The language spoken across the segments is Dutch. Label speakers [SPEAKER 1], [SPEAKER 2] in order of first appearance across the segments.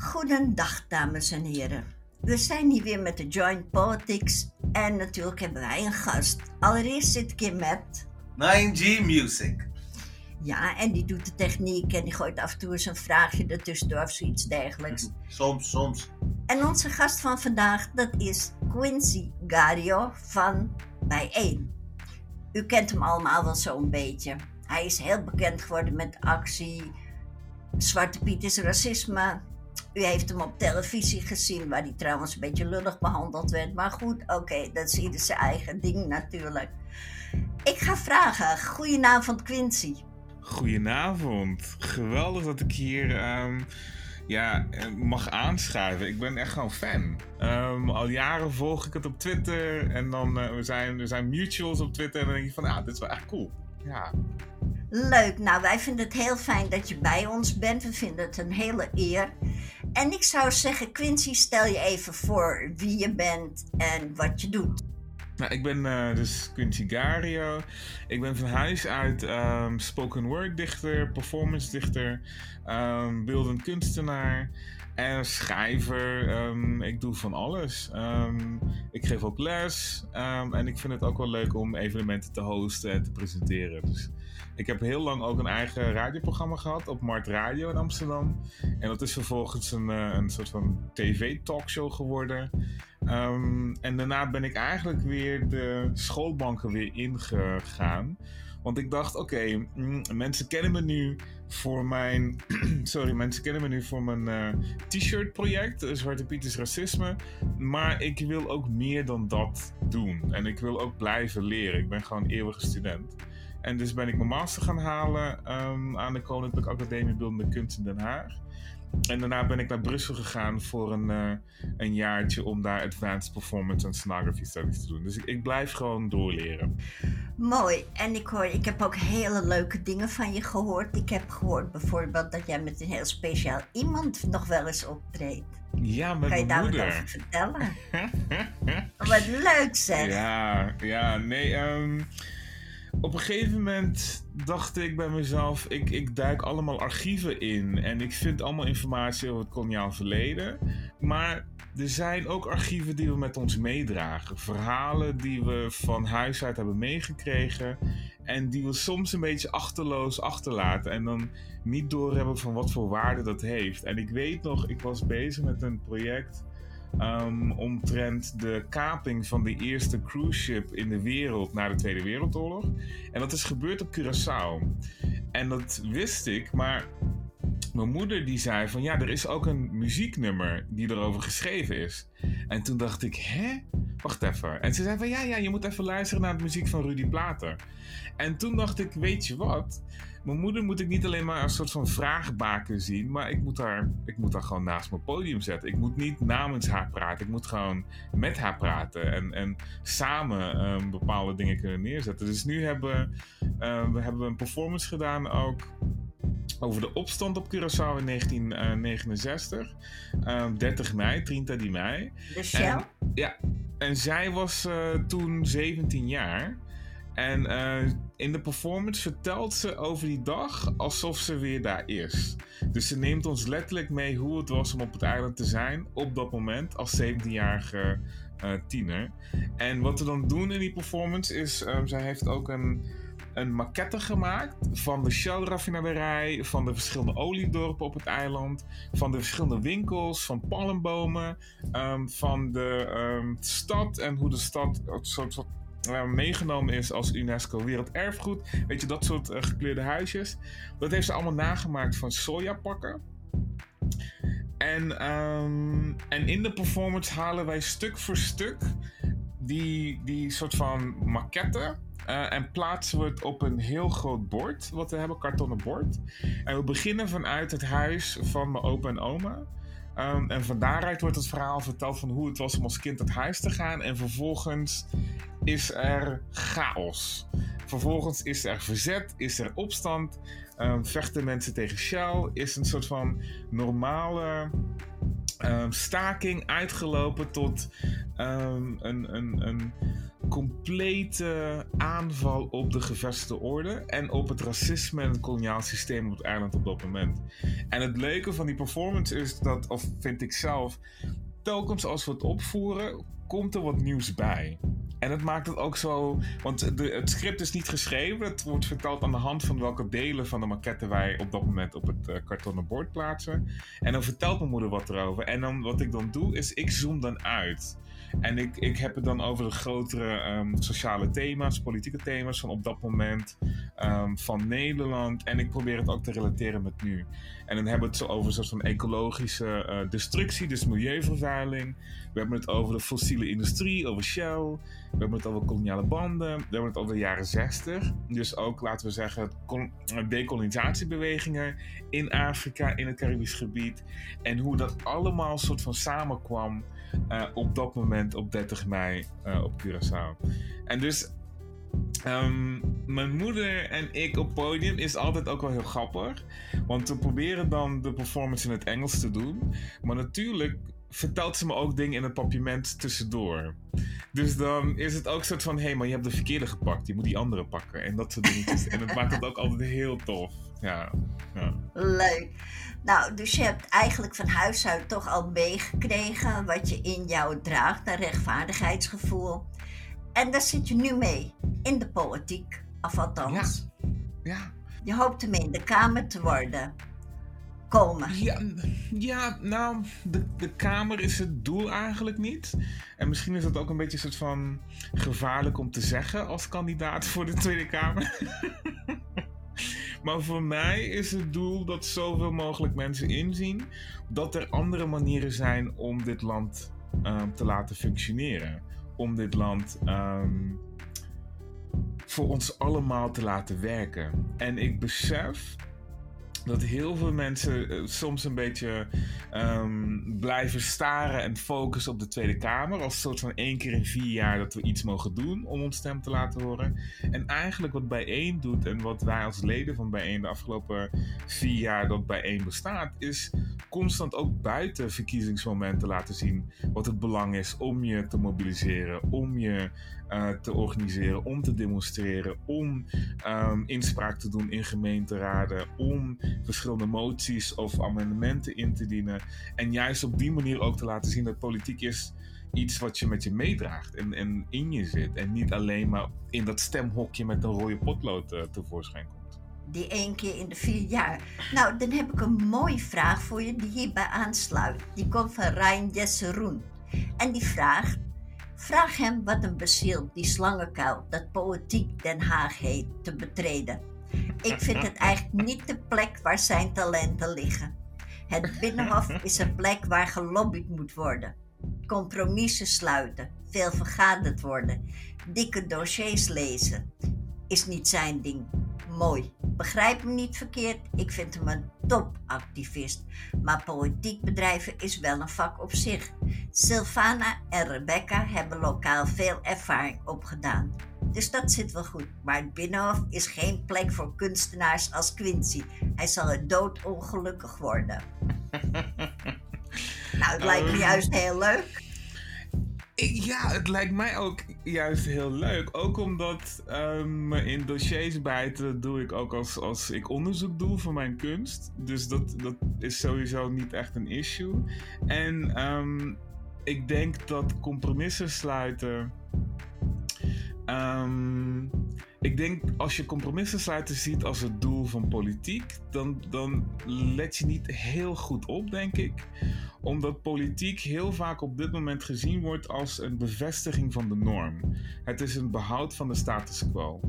[SPEAKER 1] Goedendag, dames en heren. We zijn hier weer met de Joint Politics en natuurlijk hebben wij een gast. Allereerst zit ik hier met...
[SPEAKER 2] 9G Music.
[SPEAKER 1] Ja, en die doet de techniek en die gooit af en toe eens een vraagje ertussendoor of zoiets dergelijks.
[SPEAKER 2] Soms, soms.
[SPEAKER 1] En onze gast van vandaag, dat is Quincy Gario van Bijeen. U kent hem allemaal wel zo'n beetje. Hij is heel bekend geworden met actie Zwarte Piet is racisme. U heeft hem op televisie gezien, waar hij trouwens een beetje lullig behandeld werd. Maar goed, oké, dat is ieder zijn eigen ding natuurlijk. Ik ga vragen. Goedenavond, Quincy.
[SPEAKER 3] Goedenavond. Geweldig dat ik hier ehm, ja, mag aanschuiven. Ik ben echt gewoon fan. Ehm, al jaren volg ik het op Twitter. En dan uh, we zijn, we zijn mutuals op Twitter. En dan denk je van, ah, dit is wel echt cool. Ja.
[SPEAKER 1] Leuk. Nou, wij vinden het heel fijn dat je bij ons bent. We vinden het een hele eer. En ik zou zeggen, Quincy, stel je even voor wie je bent en wat je doet.
[SPEAKER 3] Nou, ik ben uh, dus Quincy Gario. Ik ben van huis uit um, spoken word dichter, performance dichter, um, beeldend kunstenaar en schrijver. Um, ik doe van alles. ik geef ook les en ik vind het ook wel leuk om evenementen te hosten en te presenteren. Dus ik heb heel lang ook een eigen radioprogramma gehad op Mart Radio in Amsterdam. En dat is vervolgens een, uh, een soort van tv-talkshow geworden. En daarna ben ik eigenlijk weer de schoolbanken weer ingegaan. Want ik dacht, oké, mm, mensen kennen me nu voor mijn. sorry, mensen kennen me nu voor mijn uh, t-shirt project, Zwarte Pieters Racisme. Maar ik wil ook meer dan dat doen. En ik wil ook blijven leren. Ik ben gewoon eeuwige student. En dus ben ik mijn master gaan halen um, aan de Koninklijke Academie Beeldende Kunst in Den Haag. En daarna ben ik naar Brussel gegaan voor een, uh, een jaartje om daar Advanced Performance en Sonography Studies te doen. Dus ik, ik, blijf gewoon doorleren.
[SPEAKER 1] Mooi. En ik, hoor, ik heb ook hele leuke dingen van je gehoord. Ik heb gehoord bijvoorbeeld dat jij met een heel speciaal iemand nog wel eens optreedt.
[SPEAKER 3] Ja, met mijn
[SPEAKER 1] moeder. Kan je daar wat over vertellen? wat leuk zeg.
[SPEAKER 3] Ja, ja, nee. Um, op een gegeven moment dacht ik bij mezelf: ik, ik duik allemaal archieven in en ik vind allemaal informatie over het koloniaal verleden. Maar er zijn ook archieven die we met ons meedragen. Verhalen die we van huis uit hebben meegekregen. En die we soms een beetje achterloos achterlaten. En dan niet doorhebben van wat voor waarde dat heeft. En ik weet nog, ik was bezig met een project um, omtrent de kaping van de eerste cruise ship in de wereld na de Tweede Wereldoorlog. En dat is gebeurd op Curaçao. En dat wist ik, maar mijn moeder die zei van ja, er is ook een muzieknummer die erover geschreven is. En toen dacht ik, hè? Wacht even. En ze zei van ja, ja, je moet even luisteren naar de muziek van Rudy Plater. En toen dacht ik, weet je wat? Mijn moeder moet ik niet alleen maar een soort van vraagbaken zien, maar ik moet, haar, ik moet haar gewoon naast mijn podium zetten. Ik moet niet namens haar praten, ik moet gewoon met haar praten en, en samen um, bepaalde dingen kunnen neerzetten. Dus nu hebben, um, we hebben een performance gedaan ook over de opstand op Curaçao in 1969. Um, 30 mei, 30 di mei.
[SPEAKER 1] De Shell?
[SPEAKER 3] ja, en zij was uh, toen 17 jaar. En uh, in de performance vertelt ze over die dag alsof ze weer daar is. Dus ze neemt ons letterlijk mee hoe het was om op het eiland te zijn op dat moment als 17-jarige uh, tiener. En wat we dan doen in die performance is, um, zij heeft ook een, een maquette gemaakt van de Shell-raffinaderij, van de verschillende oliedorpen op het eiland, van de verschillende winkels, van palmbomen, um, van de um, stad en hoe de stad meegenomen is als UNESCO Werelderfgoed. Weet je, dat soort uh, gekleurde huisjes. Dat heeft ze allemaal nagemaakt van sojapakken. En, um, en in de performance halen wij stuk voor stuk die, die soort van maquette. Uh, en plaatsen we het op een heel groot bord, wat we hebben, kartonnen bord. En we beginnen vanuit het huis van mijn opa en oma. Um, en van daaruit wordt het verhaal verteld van hoe het was om als kind uit huis te gaan. En vervolgens is er chaos. Vervolgens is er verzet, is er opstand, um, vechten mensen tegen Shell, is een soort van normale ehm, staking uitgelopen tot ehm, een, een, een complete aanval op de gevestigde orde en op het racisme en het koloniaal systeem op het eiland op dat moment. En het leuke van die performance is dat, of vind ik zelf, telkens als we het opvoeren, komt er wat nieuws bij. En het maakt het ook zo. Want het script is niet geschreven. Het wordt verteld aan de hand van welke delen van de maquette wij op dat moment op het uh, kartonnen bord plaatsen. En dan vertelt mijn moeder wat erover. En dan, wat ik dan doe, is ik zoom dan uit. En ik, ik heb het dan over de grotere um, sociale thema's, politieke thema's van op dat moment um, van Nederland. En ik probeer het ook te relateren met nu. En dan hebben we het zo over een soort van ecologische uh, destructie, dus milieuvervuiling. We hebben het over de fossiele industrie, over Shell. We hebben het over koloniale banden. We hebben het over de jaren 60. Dus ook, laten we zeggen, decolonisatiebewegingen in Afrika, in het Caribisch gebied. En hoe dat allemaal soort van samenkwam uh, op dat moment op 30 mei uh, op Curaçao. En dus Um, mijn moeder en ik op podium is altijd ook wel heel grappig. Want we proberen dan de performance in het Engels te doen. Maar natuurlijk vertelt ze me ook dingen in het papierment tussendoor. Dus dan is het ook soort van: hé, hey, maar je hebt de verkeerde gepakt. Je moet die andere pakken. En dat soort dingetjes. en het maakt het ook altijd heel tof. Ja, ja.
[SPEAKER 1] Leuk. Nou, dus je hebt eigenlijk van huis uit toch al meegekregen wat je in jou draagt, een rechtvaardigheidsgevoel. En daar zit je nu mee in de politiek, of althans.
[SPEAKER 3] Ja. ja.
[SPEAKER 1] Je hoopt ermee in de Kamer te worden. Komen.
[SPEAKER 3] Ja, ja nou, de, de Kamer is het doel eigenlijk niet. En misschien is dat ook een beetje een soort van gevaarlijk om te zeggen als kandidaat voor de Tweede Kamer. Maar voor mij is het doel dat zoveel mogelijk mensen inzien dat er andere manieren zijn om dit land um, te laten functioneren. Om dit land um, voor ons allemaal te laten werken. En ik besef dat heel veel mensen uh, soms een beetje um, blijven staren en focussen op de Tweede Kamer. Als een soort van één keer in vier jaar dat we iets mogen doen om ons stem te laten horen. En eigenlijk wat Bijeen doet en wat wij als leden van Bijeen de afgelopen vier jaar dat Bijeen bestaat, is constant ook buiten verkiezingsmomenten laten zien wat het belang is om je te mobiliseren, om je uh, te organiseren, om te demonstreren, om um, inspraak te doen in gemeenteraden, om verschillende moties of amendementen in te dienen. En juist op die manier ook te laten zien dat politiek is iets wat je met je meedraagt en, en in je zit. En niet alleen maar in dat stemhokje met een rode potlood uh, tevoorschijn komt
[SPEAKER 1] die één keer in de vier jaar. Nou, dan heb ik een mooie vraag voor je die hierbij aansluit. Die komt van Rijn Jesseroen. En die vraagt: Vraag hem wat hem bezielt, die slangenkuil, dat politiek Den Haag heet, te betreden. Ik vind het eigenlijk niet de plek waar zijn talenten liggen. Het Binnenhof is een plek waar gelobbyd moet worden. Compromissen sluiten, veel vergaderd worden, dikke dossiers lezen. Is niet zijn ding mooi. Begrijp me niet verkeerd, ik vind hem een topactivist. Maar politiek bedrijven is wel een vak op zich. Sylvana en Rebecca hebben lokaal veel ervaring opgedaan. Dus dat zit wel goed. Maar het Binnenhof is geen plek voor kunstenaars als Quincy. Hij zal er doodongelukkig worden. nou, het lijkt me ehm. juist heel leuk.
[SPEAKER 3] Ja, het lijkt mij ook juist heel leuk. Ook omdat um, in dossiers bijten doe ik ook als, als ik onderzoek doe voor mijn kunst. Dus dat, dat is sowieso niet echt een issue. En um, ik denk dat compromissen sluiten. Um, ik denk als je compromissen sluiten ziet als het doel van politiek, dan, dan let je niet heel goed op, denk ik omdat politiek heel vaak op dit moment gezien wordt als een bevestiging van de norm. Het is een behoud van de status quo.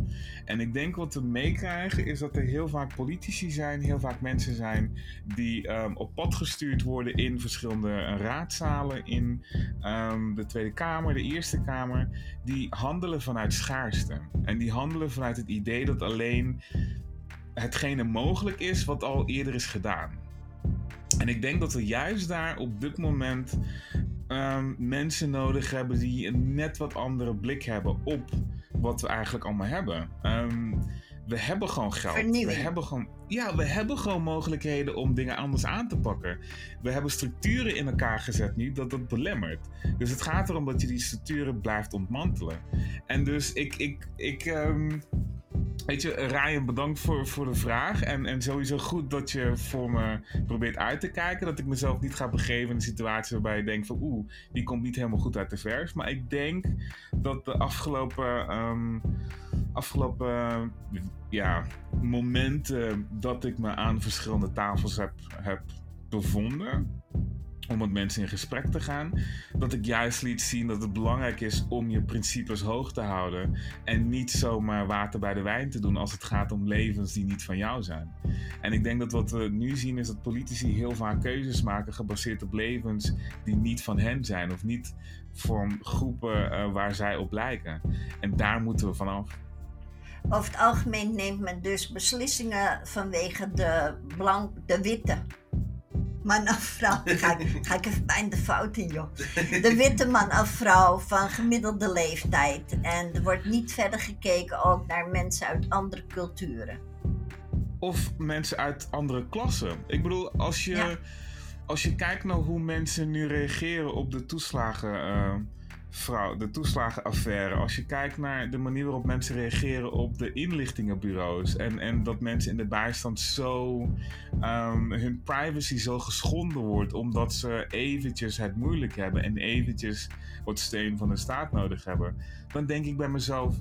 [SPEAKER 3] En ik denk wat we meekrijgen is dat er heel vaak politici zijn, heel vaak mensen zijn die um, op pad gestuurd worden in verschillende raadzalen, in um, de Tweede Kamer, de Eerste Kamer, die handelen vanuit schaarste. En die handelen vanuit het idee dat alleen hetgene mogelijk is wat al eerder is gedaan. En ik denk dat we juist daar op dit moment um, mensen nodig hebben die een net wat andere blik hebben op wat we eigenlijk allemaal hebben. Um, we hebben gewoon geld.
[SPEAKER 1] Vernieuwing.
[SPEAKER 3] We hebben gewoon, ja, we hebben gewoon mogelijkheden om dingen anders aan te pakken. We hebben structuren in elkaar gezet nu dat dat belemmert. Dus het gaat erom dat je die structuren blijft ontmantelen. En dus ik, ik, ik ehm, Weet je, Ryan, bedankt voor, voor de vraag. En, en sowieso goed dat je voor me probeert uit te kijken. Dat ik mezelf niet ga begeven in een situatie waarbij je denkt van... Oeh, die komt niet helemaal goed uit de vers. Maar ik denk dat de afgelopen... ehm, afgelopen ja, momenten dat ik me aan verschillende tafels heb, heb bevonden om met mensen in gesprek te gaan, dat ik juist liet zien dat het belangrijk is om je principes hoog te houden en niet zomaar water bij de wijn te doen als het gaat om levens die niet van jou zijn. En ik denk dat wat we nu zien is dat politici heel vaak keuzes maken gebaseerd op levens die niet van hen zijn of niet van groepen uh, waar zij op lijken. En daar moeten we vanaf.
[SPEAKER 1] Over het algemeen neemt men dus beslissingen vanwege de, blank, de witte man of vrouw. Ga, ga ik even bijna de fout in, joh. De witte man of vrouw van gemiddelde leeftijd. En er wordt niet verder gekeken ook naar mensen uit andere culturen.
[SPEAKER 3] Of mensen uit andere klassen. Ik bedoel, als je, ja. als je kijkt naar hoe mensen nu reageren op de toeslagen. Uh, vrouw, de toeslagenaffaire. Als je kijkt naar de manier waarop mensen reageren op de inlichtingenbureaus. En, en dat mensen in de bijstand zo. Um, hun privacy zo geschonden wordt. omdat ze eventjes het moeilijk hebben. en eventjes wat steun van de staat nodig hebben. Dan denk ik bij mezelf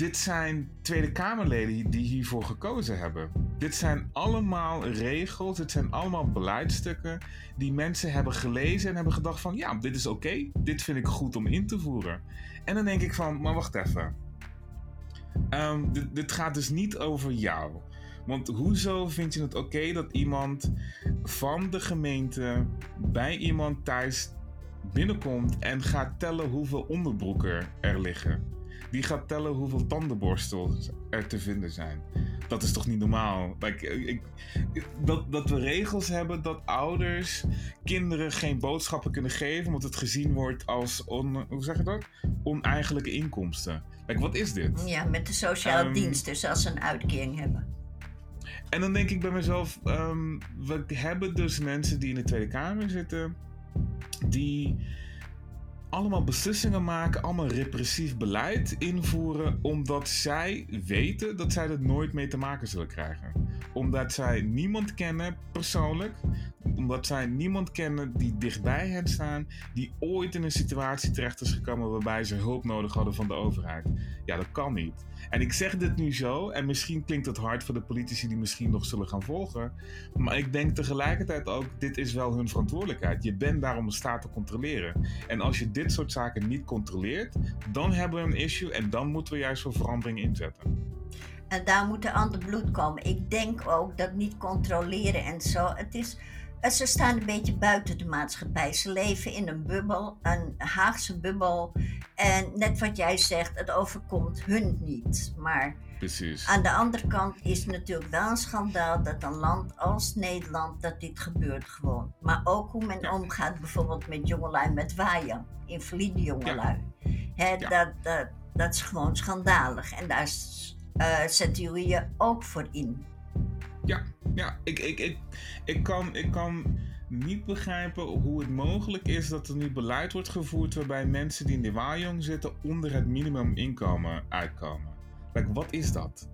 [SPEAKER 3] dit zijn Tweede Kamerleden die hiervoor gekozen hebben. Dit zijn allemaal regels, dit zijn allemaal beleidstukken die mensen hebben gelezen en hebben gedacht van ja, dit is oké, dit vind ik goed om in te voeren. En dan denk ik van, maar wacht even. Um, dit, dit, gaat dus niet over jou. Want hoezo vind je het oké dat iemand van de gemeente bij iemand thuis binnenkomt en gaat tellen hoeveel onderbroeken er liggen? Die gaat tellen hoeveel tandenborstels er te vinden zijn. Dat is toch niet normaal? Like, ik, dat, dat we regels hebben dat ouders kinderen geen boodschappen kunnen geven, omdat het gezien wordt als on, hoe zeg je dat? oneigenlijke inkomsten. Like, wat is dit?
[SPEAKER 1] Ja, met de sociale um, diensten, dus als ze een uitkering hebben.
[SPEAKER 3] En dan denk ik bij mezelf, um, we hebben dus mensen die in de Tweede Kamer zitten, die allemaal beslissingen maken, allemaal repressief beleid invoeren, omdat zij weten dat zij er nooit mee te maken zullen krijgen. Omdat zij niemand kennen persoonlijk, omdat zij niemand kennen die dichtbij hen staan, die ooit in een situatie terecht is gekomen waarbij ze hulp nodig hadden van de overheid. Ja, dat kan niet. En ik zeg dit nu zo, en misschien klinkt het hard voor de politici die misschien nog zullen gaan volgen, maar ik denk tegelijkertijd ook, dit is wel hun verantwoordelijkheid. Je bent daar om de staat te controleren. En als je dit soort zaken niet controleert, dan hebben we een issue en dan moeten we juist voor verandering inzetten.
[SPEAKER 1] En daar moet er ander bloed komen. Ik denk ook dat niet controleren en zo. Het is ze staan een beetje buiten de maatschappij. Ze leven in een bubbel, een Haagse bubbel. En net wat jij zegt, het overkomt hun niet. Maar
[SPEAKER 3] Precies.
[SPEAKER 1] aan de andere kant is het natuurlijk wel een schandaal dat een land als Nederland, dat dit gebeurt gewoon. Maar ook hoe men ja. omgaat bijvoorbeeld met jongelui met waaien, invalide jongelui. Ja. He, ja. dat, dat, dat is gewoon schandalig. En daar uh, zetten jullie je ook voor in.
[SPEAKER 3] Ja, ja ik, ik, ik, ik, kan, ik kan niet begrijpen hoe het mogelijk is dat er nu beleid wordt gevoerd waarbij mensen die in de waaijong zitten onder het minimuminkomen uitkomen. Like, wat is dat?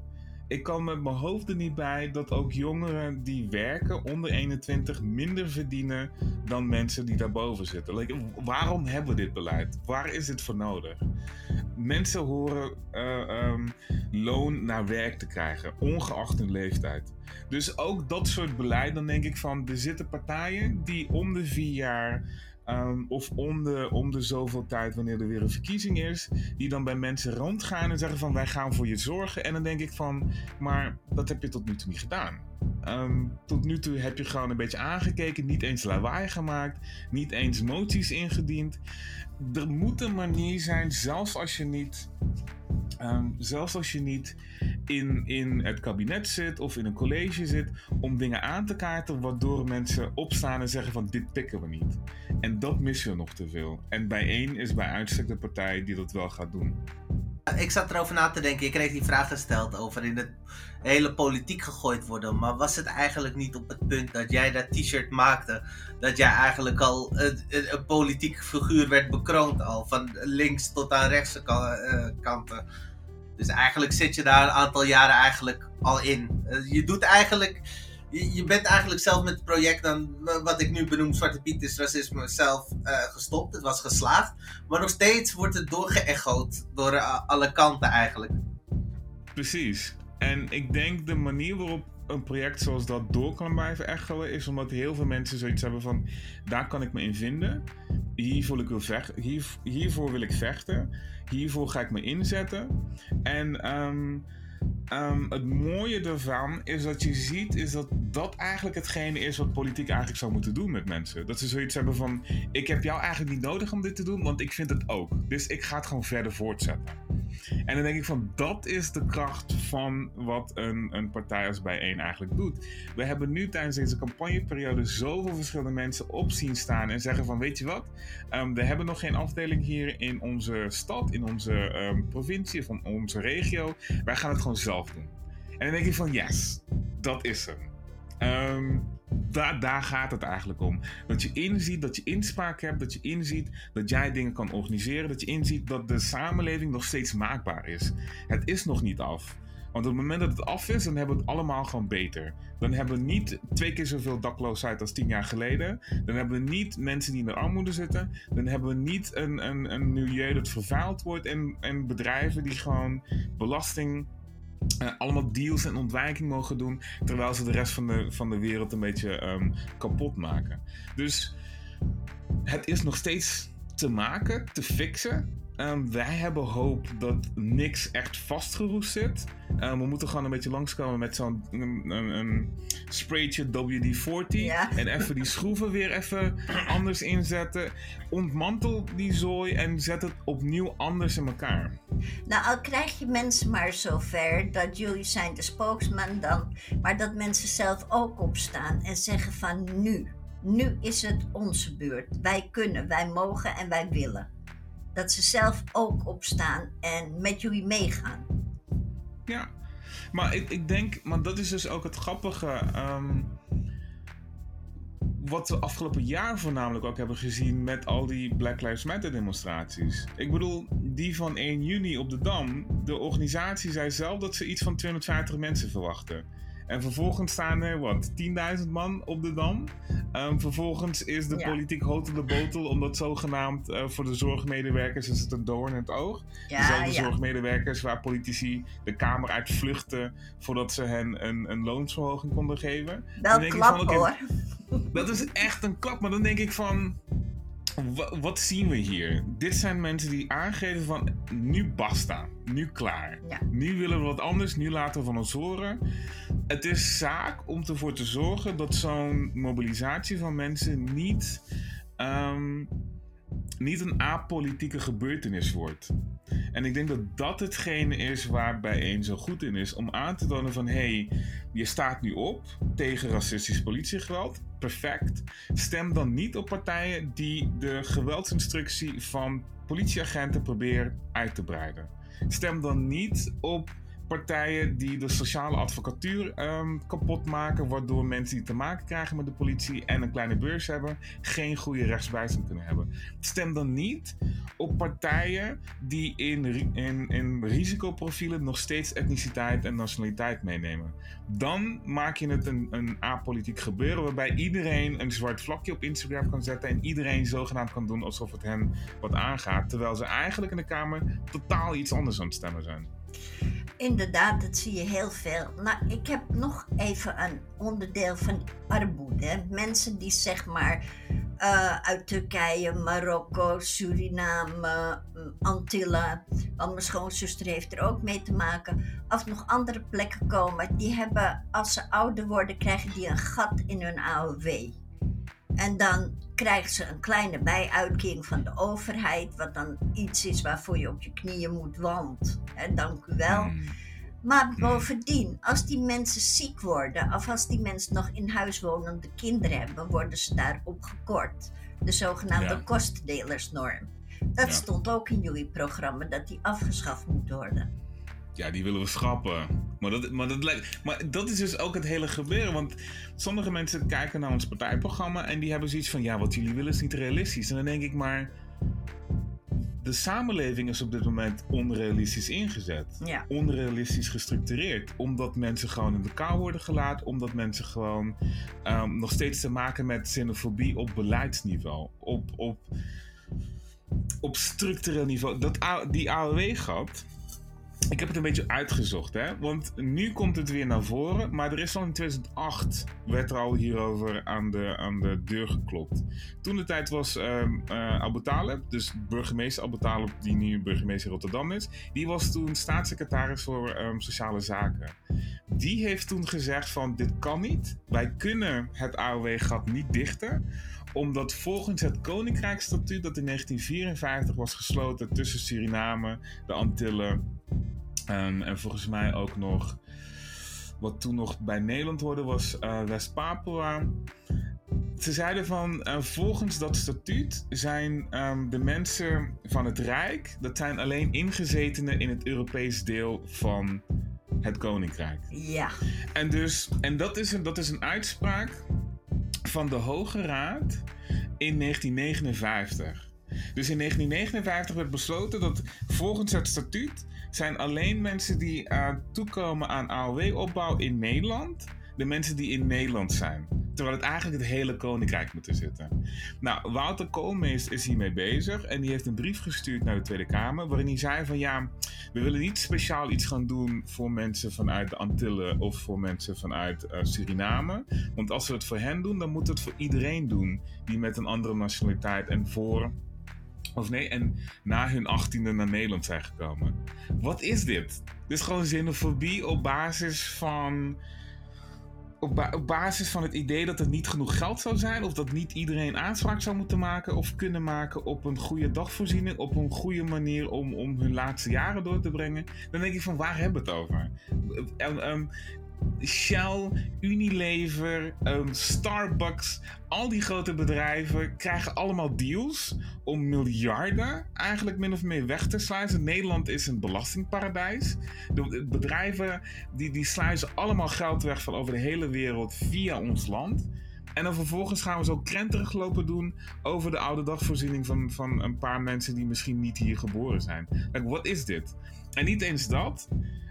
[SPEAKER 3] Ik kan met mijn hoofd er niet bij dat ook jongeren die werken onder 21 minder verdienen dan mensen die daarboven zitten. Waarom hebben we dit beleid? Waar is dit voor nodig? Mensen horen uh, um, loon naar werk te krijgen, ongeacht hun leeftijd. Dus ook dat soort beleid, dan denk ik van, er zitten partijen die om de vier jaar Um, of om de, om de zoveel tijd, wanneer er weer een verkiezing is, die dan bij mensen rondgaan en zeggen van wij gaan voor je zorgen. En dan denk ik van, maar dat heb je tot nu toe niet gedaan. Um, tot nu toe heb je gewoon een beetje aangekeken, niet eens lawaai gemaakt, niet eens moties ingediend. Er moet een manier zijn, zelfs als je niet Um, zelfs als je niet in, in het kabinet zit of in een college zit, om dingen aan te kaarten waardoor mensen opstaan en zeggen van dit pikken we niet. En dat missen we nog te veel. En bijeen is bij uitstek de partij die dat wel gaat doen.
[SPEAKER 2] Ik zat erover na te denken. Ik kreeg die vraag gesteld over in het hele politiek gegooid worden. Maar was het eigenlijk niet op het punt dat jij dat t-shirt maakte, dat jij eigenlijk al een, een, een politiek figuur werd bekroond al, van links tot aan rechtse eh, kanten. Dus eigenlijk zit je daar een aantal jaren eigenlijk al in. Eh, je doet eigenlijk, je, bent eigenlijk zelf met het project dan, wat ik nu benoem, Zwarte Piet is racisme, zelf uh, gestopt. Het was geslaagd. Maar nog steeds wordt het doorgeëchoed door alle kanten eigenlijk.
[SPEAKER 3] Precies. En ik denk de manier waarop een project zoals dat door kan blijven echoen, is omdat heel veel mensen zoiets hebben van: daar kan ik me in vinden. Hiervoor, ik wil vechten, hier, hiervoor wil ik vechten. Hiervoor ga ik me inzetten. En um, um, het mooie ervan is dat je ziet is dat dat eigenlijk hetgene is wat politiek eigenlijk zou moeten doen met mensen. Dat ze zoiets hebben van: ik heb jou eigenlijk niet nodig om dit te doen, want ik vind het ook. Dus ik ga het gewoon verder voortzetten. En dan denk ik van dat is de kracht van wat een, een partij als Bijeen eigenlijk doet. We hebben nu tijdens deze campagneperiode zoveel verschillende mensen op zien staan en zeggen van weet je wat, um, we hebben nog geen afdeling hier in onze stad, in onze um, provincie of onze regio. Wij gaan het gewoon zelf doen. En dan denk ik van yes, dat is hem. Um, daar, daar gaat het eigenlijk om. Dat je inziet dat je inspraak hebt, dat je inziet dat jij dingen kan organiseren, dat je inziet dat de samenleving nog steeds maakbaar is. Het is nog niet af. Want op het moment dat het af is, dan hebben we het allemaal gewoon beter. Dan hebben we niet twee keer zoveel dakloosheid als tien jaar geleden. Dan hebben we niet mensen die in de armoede zitten. Dan hebben we niet een, een, een milieu dat vervuild wordt. En, en bedrijven die gewoon belasting uh, allemaal deals en ontwijking mogen doen, terwijl ze de rest van de, van de wereld een beetje um, kapot maken. Dus het is nog steeds te maken, te fixen. Um, wij hebben hoop dat niks echt vastgeroest zit. Um, we moeten gewoon een beetje langskomen met zo'n een, spraytje WD-40. En even die schroeven weer even anders inzetten. Ontmantel die zooi en zet het opnieuw anders in elkaar.
[SPEAKER 1] Nou, al krijg je mensen maar zover dat jullie zijn de spokesman dan. Maar dat mensen zelf ook opstaan en zeggen van nu. Nu is het onze beurt. Wij kunnen, wij mogen en wij willen dat ze zelf ook opstaan en met jullie meegaan.
[SPEAKER 3] Ja, maar ik, ik denk, maar dat is dus ook het grappige. Um, wat we afgelopen jaar voornamelijk ook hebben gezien met al die Black Lives Matter demonstraties. Ik bedoel, die van 1 juni op de Dam. De organisatie zei zelf dat ze iets van 250 mensen verwachten. En vervolgens staan er, wat, 10.000 man op de Dam. Um, vervolgens is de politiek hot de botel, omdat zogenaamd uh, voor de zorgmedewerkers is het een doorn in het oog. Ja, Dezelfde ja. zorgmedewerkers waar politici de Kamer uit vluchten voordat ze hen een, een loonsverhoging konden geven.
[SPEAKER 1] Wel klap van, hoor.
[SPEAKER 3] Dat is echt een klap, maar dan denk ik van wat zien we hier? Dit zijn mensen die aangeven van nu basta, nu klaar. Nu willen we wat anders, nu laten we van ons horen. Het is zaak om ervoor te zorgen dat zo'n mobilisatie van mensen niet, um, niet een apolitieke gebeurtenis wordt. En ik denk dat dat hetgene is waar bijeen zo goed in is. Om aan te tonen van, hé, hey, je staat nu op tegen racistisch politiegeweld. Perfect. Stem dan niet op partijen die de geweldsinstructie van politieagenten proberen uit te breiden. Stem dan niet op partijen die de sociale advocatuur um, kapot maken, waardoor mensen die te maken krijgen met de politie en een kleine beurs hebben, geen goede rechtsbijstand kunnen hebben. Stem dan niet op partijen die in, in, in risicoprofielen nog steeds etniciteit en nationaliteit meenemen. Dan maak je het een, een apolitiek gebeuren waarbij iedereen een zwart vlakje op Instagram kan zetten en iedereen zogenaamd kan doen alsof het hen wat aangaat, terwijl ze eigenlijk in de Kamer totaal iets anders aan het stemmen zijn.
[SPEAKER 1] Inderdaad, dat zie je heel veel. Nou, ik heb nog even een onderdeel van armoede. Mensen die zeg maar uh, uit Turkije, Marokko, Suriname, mm, Antillen, want mijn schoonzuster heeft er ook mee te maken, of nog andere plekken komen, die hebben, als ze ouder worden, krijgen die een gat in hun AOW. En dan krijgen ze een kleine bijuitkering van de overheid, wat dan iets is waarvoor je op je knieën moet, want, hè, dank u wel. Hmm. Maar hmm. bovendien, als die mensen ziek worden, of als die mensen nog in huis wonende kinderen hebben, worden ze daarop gekort. De zogenaamde ja. kostendelersnorm. Dat
[SPEAKER 3] Ja.
[SPEAKER 1] stond ook in jullie programma, dat die afgeschaft moet worden.
[SPEAKER 3] Ja, die willen we schrappen. Maar dat, maar, dat lijkt, maar dat is dus ook het hele gebeuren. Want sommige mensen kijken naar ons partijprogramma en die hebben zoiets van: ja, wat jullie willen is niet realistisch. En dan denk ik maar. De samenleving is op dit moment onrealistisch ingezet.
[SPEAKER 1] Ja.
[SPEAKER 3] Onrealistisch gestructureerd. Omdat mensen gewoon in de kou worden gelaten. Omdat mensen gewoon ehm, nog steeds te maken met xenofobie op beleidsniveau. Op, op, op structureel niveau. Dat, die AOW-gat. Ik heb het een beetje uitgezocht, hè? Want nu komt het weer naar voren. Maar er is al in 2008 werd er al hierover aan de, aan de deur geklopt. Toen de tijd was ehm eh, Abu dus burgemeester Abu Talib, die nu burgemeester Rotterdam is, die was toen staatssecretaris voor ehm, sociale zaken. Die heeft toen gezegd van dit kan niet. Wij kunnen het AOW-gat niet dichten omdat volgens het Koninkrijksstatuut dat in 1954 was gesloten tussen Suriname, de Antillen en, en volgens mij ook nog wat toen nog bij Nederland hoorde was eh, West-Papua. Ze zeiden van eh, volgens dat statuut zijn ehm, de mensen van het Rijk, dat zijn alleen ingezetenen in het Europees deel van het Koninkrijk.
[SPEAKER 1] Ja,
[SPEAKER 3] En, dus, en dat, is een, dat is een uitspraak van de Hoge Raad in 1959. Dus in 1959 werd besloten dat volgens het statuut zijn alleen mensen die eh, toekomen aan AOW-opbouw in Nederland, de mensen die in Nederland zijn. Terwijl het eigenlijk het hele koninkrijk moeten zitten. Nou, Wouter Koolmees is hiermee bezig en die heeft een brief gestuurd naar de Tweede Kamer waarin hij zei van ja, we willen niet speciaal iets gaan doen voor mensen vanuit de Antillen of voor mensen vanuit eh, Suriname. Want als we het voor hen doen, dan moeten we het voor iedereen doen die met een andere nationaliteit en voor. Of nee, en na hun achttiende naar Nederland zijn gekomen. Wat is dit? Dit is gewoon xenofobie op basis van. Op, ba- op basis van het idee dat er niet genoeg geld zou zijn, of dat niet iedereen aanspraak zou moeten maken of kunnen maken op een goede dagvoorziening, op een goede manier om, om hun laatste jaren door te brengen. Dan denk ik van waar hebben we het over? Ehm, ehm, Shell, Unilever, ehm, Starbucks, al die grote bedrijven krijgen allemaal deals om miljarden eigenlijk min of meer weg te sluizen. Nederland is een belastingparadijs. De bedrijven die, die sluizen allemaal geld weg van over de hele wereld via ons land. En dan vervolgens gaan we zo krenterig lopen doen over de oude dagvoorziening van, van een paar mensen die misschien niet hier geboren zijn. Wat is dit? En niet eens dat.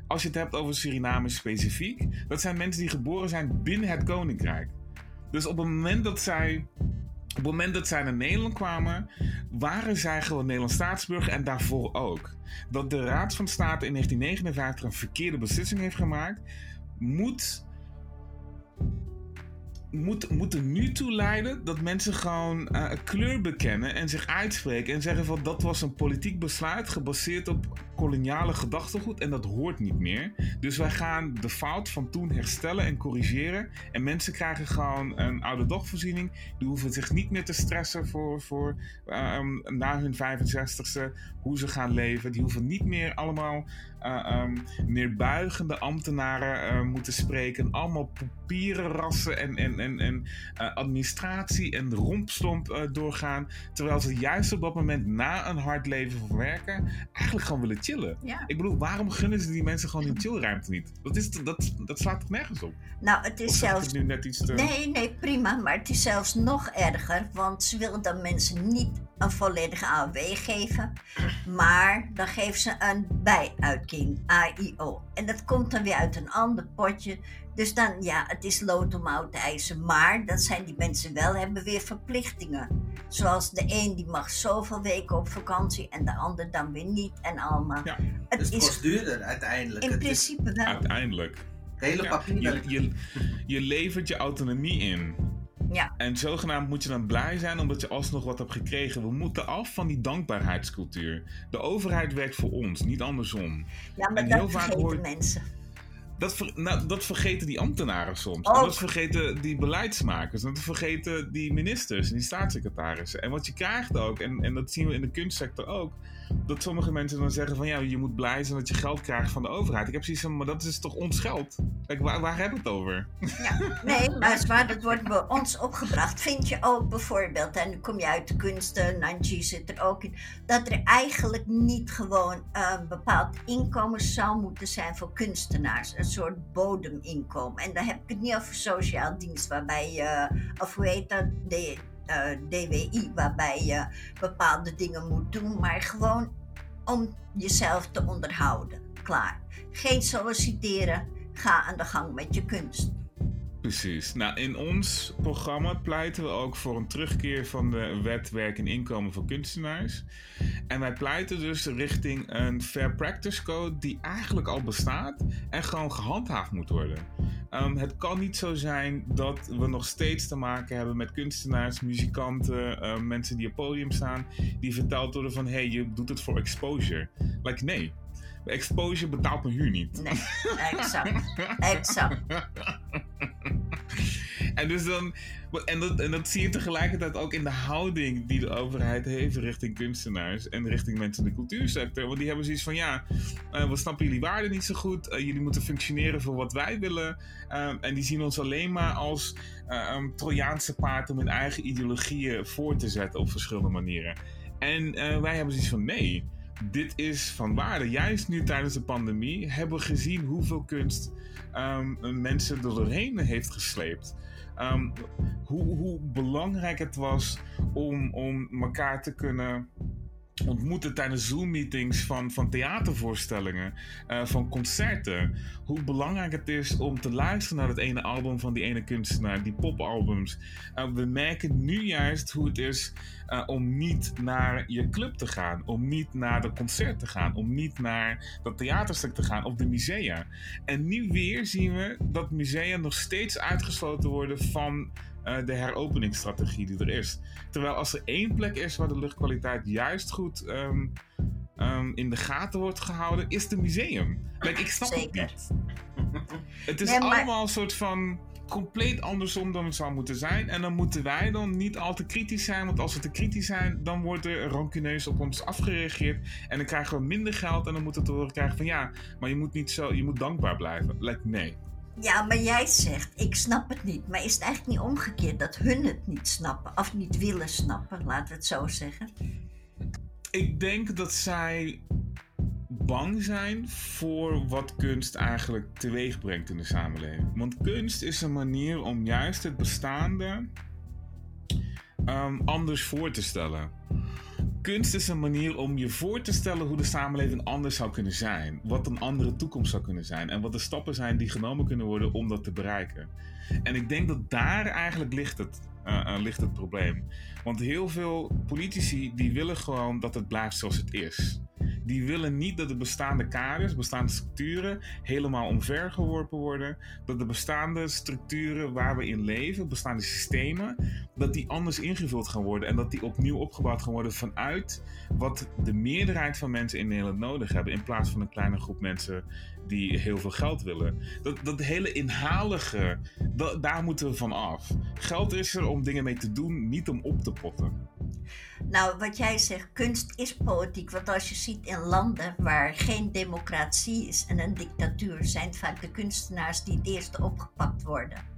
[SPEAKER 3] Als je het hebt over Suriname specifiek, dat zijn mensen die geboren zijn binnen het koninkrijk. Dus op het moment dat zij op het moment dat zij naar Nederland kwamen, waren zij gewoon Nederlands staatsburger en daarvoor ook. Dat de Raad van State in 1959 een verkeerde beslissing heeft gemaakt, moet, moet, moet er nu toe leiden dat mensen gewoon eh, kleur bekennen en zich uitspreken en zeggen van dat was een politiek besluit gebaseerd op koloniale gedachtegoed en dat hoort niet meer. Dus wij gaan de fout van toen herstellen en corrigeren. En mensen krijgen gewoon een oude dagvoorziening. Die hoeven zich niet meer te stressen voor, voor ehm, na hun 65ste hoe ze gaan leven. Die hoeven niet meer allemaal eh, ehm, neerbuigende ambtenaren eh, moeten spreken. Allemaal papieren rassen en, en, en, en eh, administratie en rompslomp eh, doorgaan. Terwijl ze juist op dat moment na een hard leven van werken eigenlijk gewoon willen chillen.
[SPEAKER 1] ja.
[SPEAKER 3] Ik bedoel, waarom gunnen ze die mensen gewoon die chillruimte niet? Dat, is, dat, dat slaat toch nergens op?
[SPEAKER 1] Nou, het is zelfs
[SPEAKER 3] het nu net iets te...
[SPEAKER 1] Nee, nee, prima. Maar het is zelfs nog erger. Want ze willen dan mensen niet een volledige AOW geven. Maar dan geven ze een bijuitkering, AIO. En dat komt dan weer uit een ander potje. Dus dan, ja, het is lood om oud ijzer. Maar dan zijn die mensen wel, hebben weer verplichtingen. Zoals de een die mag zoveel weken op vakantie en de ander dan weer niet. En allemaal.
[SPEAKER 3] Ja,
[SPEAKER 1] het
[SPEAKER 2] Dus het
[SPEAKER 1] is
[SPEAKER 2] kost duurder uiteindelijk.
[SPEAKER 1] in
[SPEAKER 2] Het is
[SPEAKER 1] principe wel.
[SPEAKER 3] Uiteindelijk.
[SPEAKER 2] het hele
[SPEAKER 3] Ja, je, je, je levert je autonomie in.
[SPEAKER 1] Ja.
[SPEAKER 3] En zogenaamd moet je dan blij zijn omdat je alsnog wat hebt gekregen. We moeten af van die dankbaarheidscultuur. De overheid werkt voor ons, niet andersom.
[SPEAKER 1] Ja, maar
[SPEAKER 3] En heel
[SPEAKER 1] dat
[SPEAKER 3] vaak
[SPEAKER 1] vergeten
[SPEAKER 3] hoor-
[SPEAKER 1] mensen.
[SPEAKER 3] dat, nou, dat vergeten die ambtenaren soms. En dat vergeten die beleidsmakers. En dat vergeten die ministers en die staatssecretarissen. En wat je krijgt ook, en, en dat zien we in de kunstsector ook dat sommige mensen dan zeggen van ja, je moet blij zijn dat je geld krijgt van de overheid. Ik heb zoiets van, maar dat is toch ons geld? Waar, waar hebben we het over?
[SPEAKER 1] Ja, nee, maar zwaar, dat wordt bij ons opgebracht. Vind je ook bijvoorbeeld, en nu kom je uit de kunsten, Nanji zit er ook in, dat er eigenlijk niet gewoon een bepaald inkomen zou moeten zijn voor kunstenaars. Een soort bodeminkomen. En dan heb ik het niet over sociaal dienst, waarbij je, of hoe heet dat, eh, DWI, waarbij je bepaalde dingen moet doen, maar gewoon om jezelf te onderhouden. Klaar. Geen solliciteren, ga aan de gang met je kunst.
[SPEAKER 3] Precies. Nou, in ons programma pleiten we ook voor een terugkeer van de wet werk en inkomen voor kunstenaars. En wij pleiten dus richting een Fair Practice Code die eigenlijk al bestaat en gewoon gehandhaafd moet worden. Ehm, het kan niet zo zijn dat we nog steeds te maken hebben met kunstenaars, muzikanten, ehm, mensen die op podium staan, die verteld worden van hé, hey, je doet het voor exposure. Like, nee. Exposure betaalt mijn huur niet.
[SPEAKER 1] Nee, exact. exact.
[SPEAKER 3] en dus dan. En dat, en dat zie je tegelijkertijd ook in de houding die de overheid heeft richting kunstenaars en richting mensen in de cultuursector. Want die hebben zoiets van: ja, uh, we snappen jullie waarden niet zo goed. Uh, jullie moeten functioneren voor wat wij willen. Uh, en die zien ons alleen maar als een Trojaanse paard om hun eigen ideologieën voor te zetten op verschillende manieren. En wij hebben zoiets van: nee dit is van waarde. Juist nu tijdens de pandemie hebben we gezien hoeveel kunst um, mensen er doorheen heeft gesleept. Um, hoe, hoe, belangrijk het was om, om elkaar te kunnen ontmoeten tijdens Zoom-meetings van, van theatervoorstellingen, uh, van concerten. Hoe belangrijk het is om te luisteren naar het ene album van die ene kunstenaar, die popalbums. Uh, we merken nu juist hoe het is uh, om niet naar je club te gaan, om niet naar de concert te gaan, om niet naar dat theaterstuk te gaan of de musea. En nu weer zien we dat musea nog steeds uitgesloten worden van de heropeningsstrategie die er is. Terwijl als er één plek is waar de luchtkwaliteit juist goed um, um, in de gaten wordt gehouden, is het museum. Like, ik snap Zeker. het niet. het is allemaal een soort van compleet andersom dan het zou moeten zijn. En dan moeten wij dan niet al te kritisch zijn. Want als we te kritisch zijn, dan wordt er rancuneus op ons afgereageerd. En dan krijgen we minder geld. En dan moeten we te horen krijgen van ja, maar je moet niet zo, je moet dankbaar blijven. Like, nee.
[SPEAKER 1] Ja, maar jij zegt, ik snap het niet. Maar is het eigenlijk niet omgekeerd dat hun het niet snappen? Of niet willen snappen, laten we het zo zeggen?
[SPEAKER 3] Ik denk dat zij bang zijn voor wat kunst eigenlijk teweeg brengt in de samenleving. Want kunst is een manier om juist het bestaande um, anders voor te stellen kunst is een manier om je voor te stellen hoe de samenleving anders zou kunnen zijn. Wat een andere toekomst zou kunnen zijn. En wat de stappen zijn die genomen kunnen worden om dat te bereiken. En ik denk dat daar eigenlijk ligt het, uh, ligt het probleem. Want heel veel politici die willen gewoon dat het blijft zoals het is die willen niet dat de bestaande kaders, bestaande structuren helemaal omvergeworpen worden. Dat de bestaande structuren waar we in leven, bestaande systemen, dat die anders ingevuld gaan worden en dat die opnieuw opgebouwd gaan worden vanuit wat de meerderheid van mensen in Nederland nodig hebben, in plaats van een kleine groep mensen die heel veel geld willen. Dat, dat hele inhalige, daar moeten we van af. Geld is er om dingen mee te doen, niet om op te potten.
[SPEAKER 1] Nou, wat jij zegt, kunst is politiek. Want als je ziet in landen waar geen democratie is en een dictatuur, zijn het vaak de kunstenaars die het eerste opgepakt worden.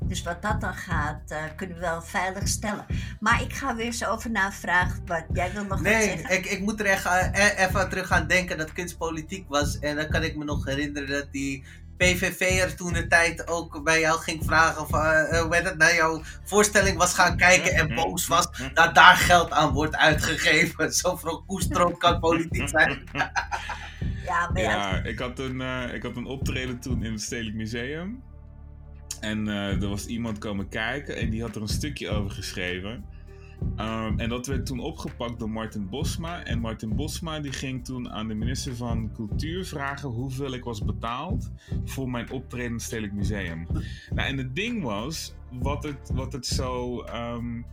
[SPEAKER 1] Dus wat dat dan gaat, uh, kunnen we wel veilig stellen. Maar ik ga weer eens over vraag. Wat, jij wil nog
[SPEAKER 2] nee,
[SPEAKER 1] wat zeggen?
[SPEAKER 2] Nee, ik, ik moet er echt uh, even terug aan denken dat kunst politiek was. En dan kan ik me nog herinneren dat die PVV'er toen de tijd ook bij jou ging vragen van, uh, hoe het naar jouw voorstelling was gaan kijken en boos was dat daar geld aan wordt uitgegeven. Zo van koestrook kan politiek zijn.
[SPEAKER 1] ja, maar
[SPEAKER 3] ja, ik, had een, uh, ik had een optreden toen in het Stedelijk Museum. En uh, er was iemand komen kijken en die had er een stukje over geschreven. Um, en dat werd toen opgepakt door Martin Bosma. En Martin Bosma die ging toen aan de minister van Cultuur vragen hoeveel ik was betaald voor mijn optreden in het Stedelijk Museum. Nou, en het ding was, wat het, wat het zo. Um,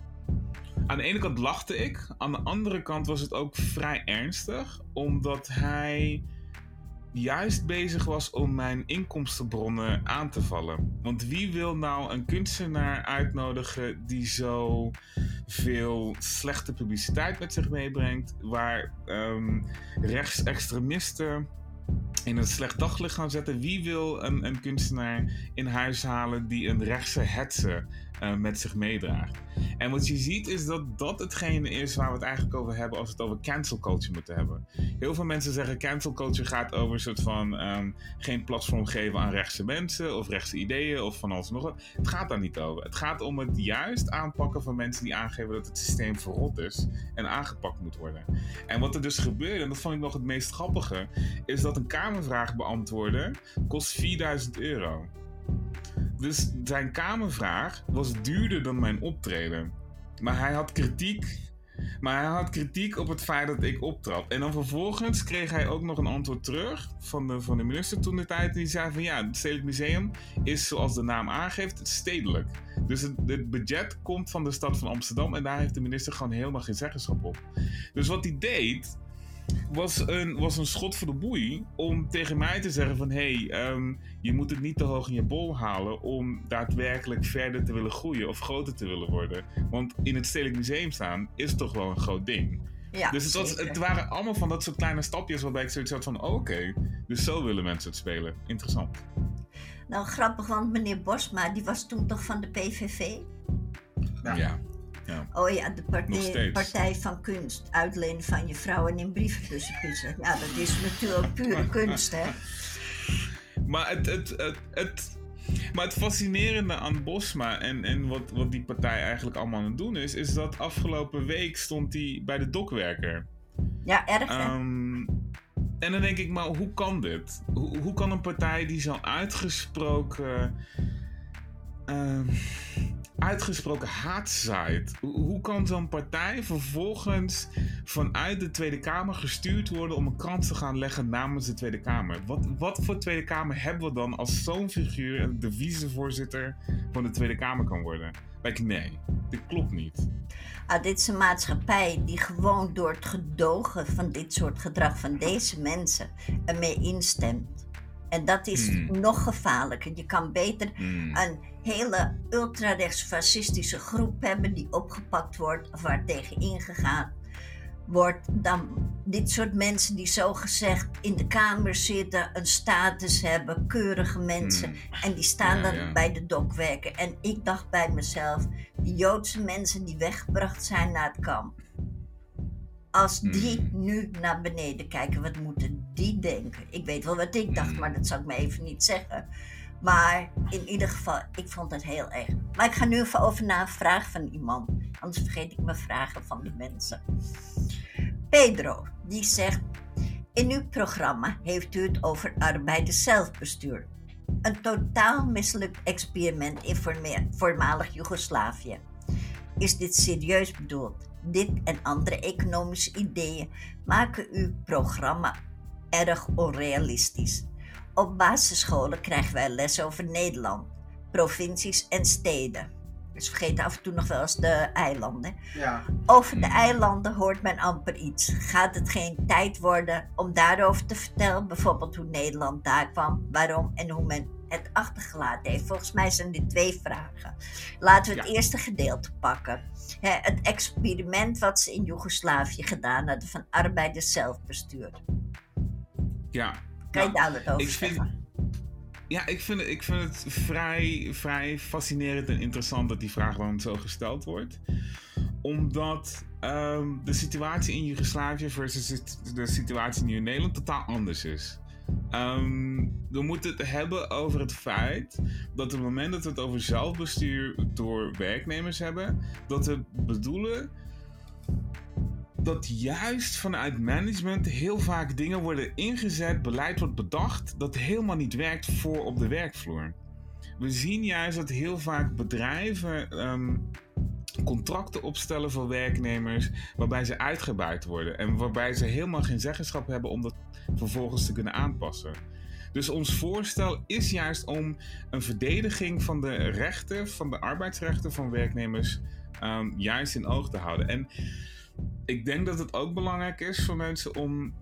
[SPEAKER 3] aan de ene kant lachte ik, aan de andere kant was het ook vrij ernstig, omdat hij juist bezig was om mijn inkomstenbronnen aan te vallen. Want wie wil nou een kunstenaar uitnodigen die zo veel slechte publiciteit met zich meebrengt, waar um, rechtsextremisten in een slecht daglicht gaan zetten. Wie wil een, een kunstenaar in huis halen die een rechtse hetze uh, met zich meedraagt? En wat je ziet is dat dat hetgene is waar we het eigenlijk over hebben als we het over cancel culture moeten hebben. Heel veel mensen zeggen cancel culture gaat over een soort van um, geen platform geven aan rechtse mensen of rechtse ideeën of van alles nog wat. Het gaat daar niet over. Het gaat om het juist aanpakken van mensen die aangeven dat het systeem verrot is en aangepakt moet worden. En wat er dus gebeurde, en dat vond ik nog het meest grappige, is dat een Kamervraag beantwoorden kost 4000 euro. Dus zijn Kamervraag was duurder dan mijn optreden. Maar hij had kritiek. Maar hij had kritiek op het feit dat ik optrad. En dan vervolgens kreeg hij ook nog een antwoord terug van de, van de minister toen de tijd. Die zei van ja, het Stedelijk Museum is zoals de naam aangeeft, stedelijk. Dus het, het, budget komt van de stad van Amsterdam en daar heeft de minister gewoon helemaal geen zeggenschap op. Dus wat hij deed, was een, was een schot voor de boei om tegen mij te zeggen van... hé, hey, ehm, je moet het niet te hoog in je bol halen om daadwerkelijk verder te willen groeien of groter te willen worden. Want in het Stedelijk Museum staan is toch wel een groot ding. Ja, dus het, was, het, waren allemaal van dat soort kleine stapjes waarbij ik zoiets had van... Oh, oké, dus zo willen mensen het spelen. Interessant.
[SPEAKER 1] Nou, grappig, want meneer Bosma, die was toen toch van de PVV?
[SPEAKER 3] ja.
[SPEAKER 1] Ja. Oh ja, de partij, partij, van kunst. Uitlenen van je vrouw en in brievenbussen kussen. Ja, dat is natuurlijk pure kunst, hè?
[SPEAKER 3] Maar het, het, het, het, maar het fascinerende aan Bosma en, en wat, wat die partij eigenlijk allemaal aan het doen is, is dat afgelopen week stond hij bij de dokwerker.
[SPEAKER 1] Ja, erg.
[SPEAKER 3] Um, en dan denk ik, maar hoe kan dit? Hoe, hoe kan een partij die zo uitgesproken. Uh, uitgesproken haat zaait. Hoe kan zo'n partij vervolgens vanuit de Tweede Kamer gestuurd worden om een krant te gaan leggen namens de Tweede Kamer? Wat, wat voor Tweede Kamer hebben we dan als zo'n figuur de vicevoorzitter van de Tweede Kamer kan worden? Like, nee, dit klopt niet.
[SPEAKER 1] Ah, dit is een maatschappij die gewoon door het gedogen van dit soort gedrag van deze mensen ermee instemt. En dat is hmm. nog gevaarlijker. Je kan beter hmm. een hele ultrarechtsfascistische groep hebben die opgepakt wordt of waar tegen ingegaan wordt, dan dit soort mensen die zogezegd in de kamer zitten, een status hebben, keurige mensen, hmm. en die staan dan bij de dokwerken. En ik dacht bij mezelf, die Joodse mensen die weggebracht zijn naar het kamp, als die hmm. nu naar beneden kijken, wat moeten die denken? Ik weet wel wat ik dacht, hmm. maar dat zou ik me even niet zeggen. Maar in ieder geval, ik vond het heel erg. Maar ik ga nu even over naar een vraag van iemand. Anders vergeet ik mijn vragen van de mensen. Pedro, die zegt... In uw programma heeft u het over arbeiders zelfbestuur. Een totaal mislukt experiment in voormalig Joegoslavië. Is dit serieus bedoeld? Dit en andere economische ideeën maken uw programma erg onrealistisch. Op basisscholen krijgen wij les over Nederland, provincies en steden. Dus vergeet af en toe nog wel eens de eilanden.
[SPEAKER 2] Ja.
[SPEAKER 1] Over de eilanden hoort men amper iets. Gaat het geen tijd worden om daarover te vertellen? Bijvoorbeeld hoe Nederland daar kwam, waarom en hoe men het achtergelaten heeft. Volgens mij zijn dit twee vragen. Laten we het eerste gedeelte pakken. het experiment wat ze in Joegoslavië gedaan hadden van arbeiders zelfbestuur.
[SPEAKER 3] Ja.
[SPEAKER 1] Kan je nou, daar wat over zeggen?
[SPEAKER 3] Ja, ik vind, het, ik vind het vrij, vrij fascinerend en interessant dat die vraag dan zo gesteld wordt. Omdat ehm, de situatie in Joegoslavië versus de situatie nu in Nederland totaal anders is. Um, we moeten het hebben over het feit dat op het moment dat we het over zelfbestuur door werknemers hebben, dat we bedoelen dat juist vanuit management heel vaak dingen worden ingezet, beleid wordt bedacht, dat helemaal niet werkt voor op de werkvloer. We zien juist dat heel vaak bedrijven ehm, contracten opstellen voor werknemers waarbij ze uitgebuit worden en waarbij ze helemaal geen zeggenschap hebben om dat vervolgens te kunnen aanpassen. Dus ons voorstel is juist om een verdediging van de rechten, van de arbeidsrechten van werknemers, um, juist in oog te houden. En ik denk dat het ook belangrijk is voor mensen om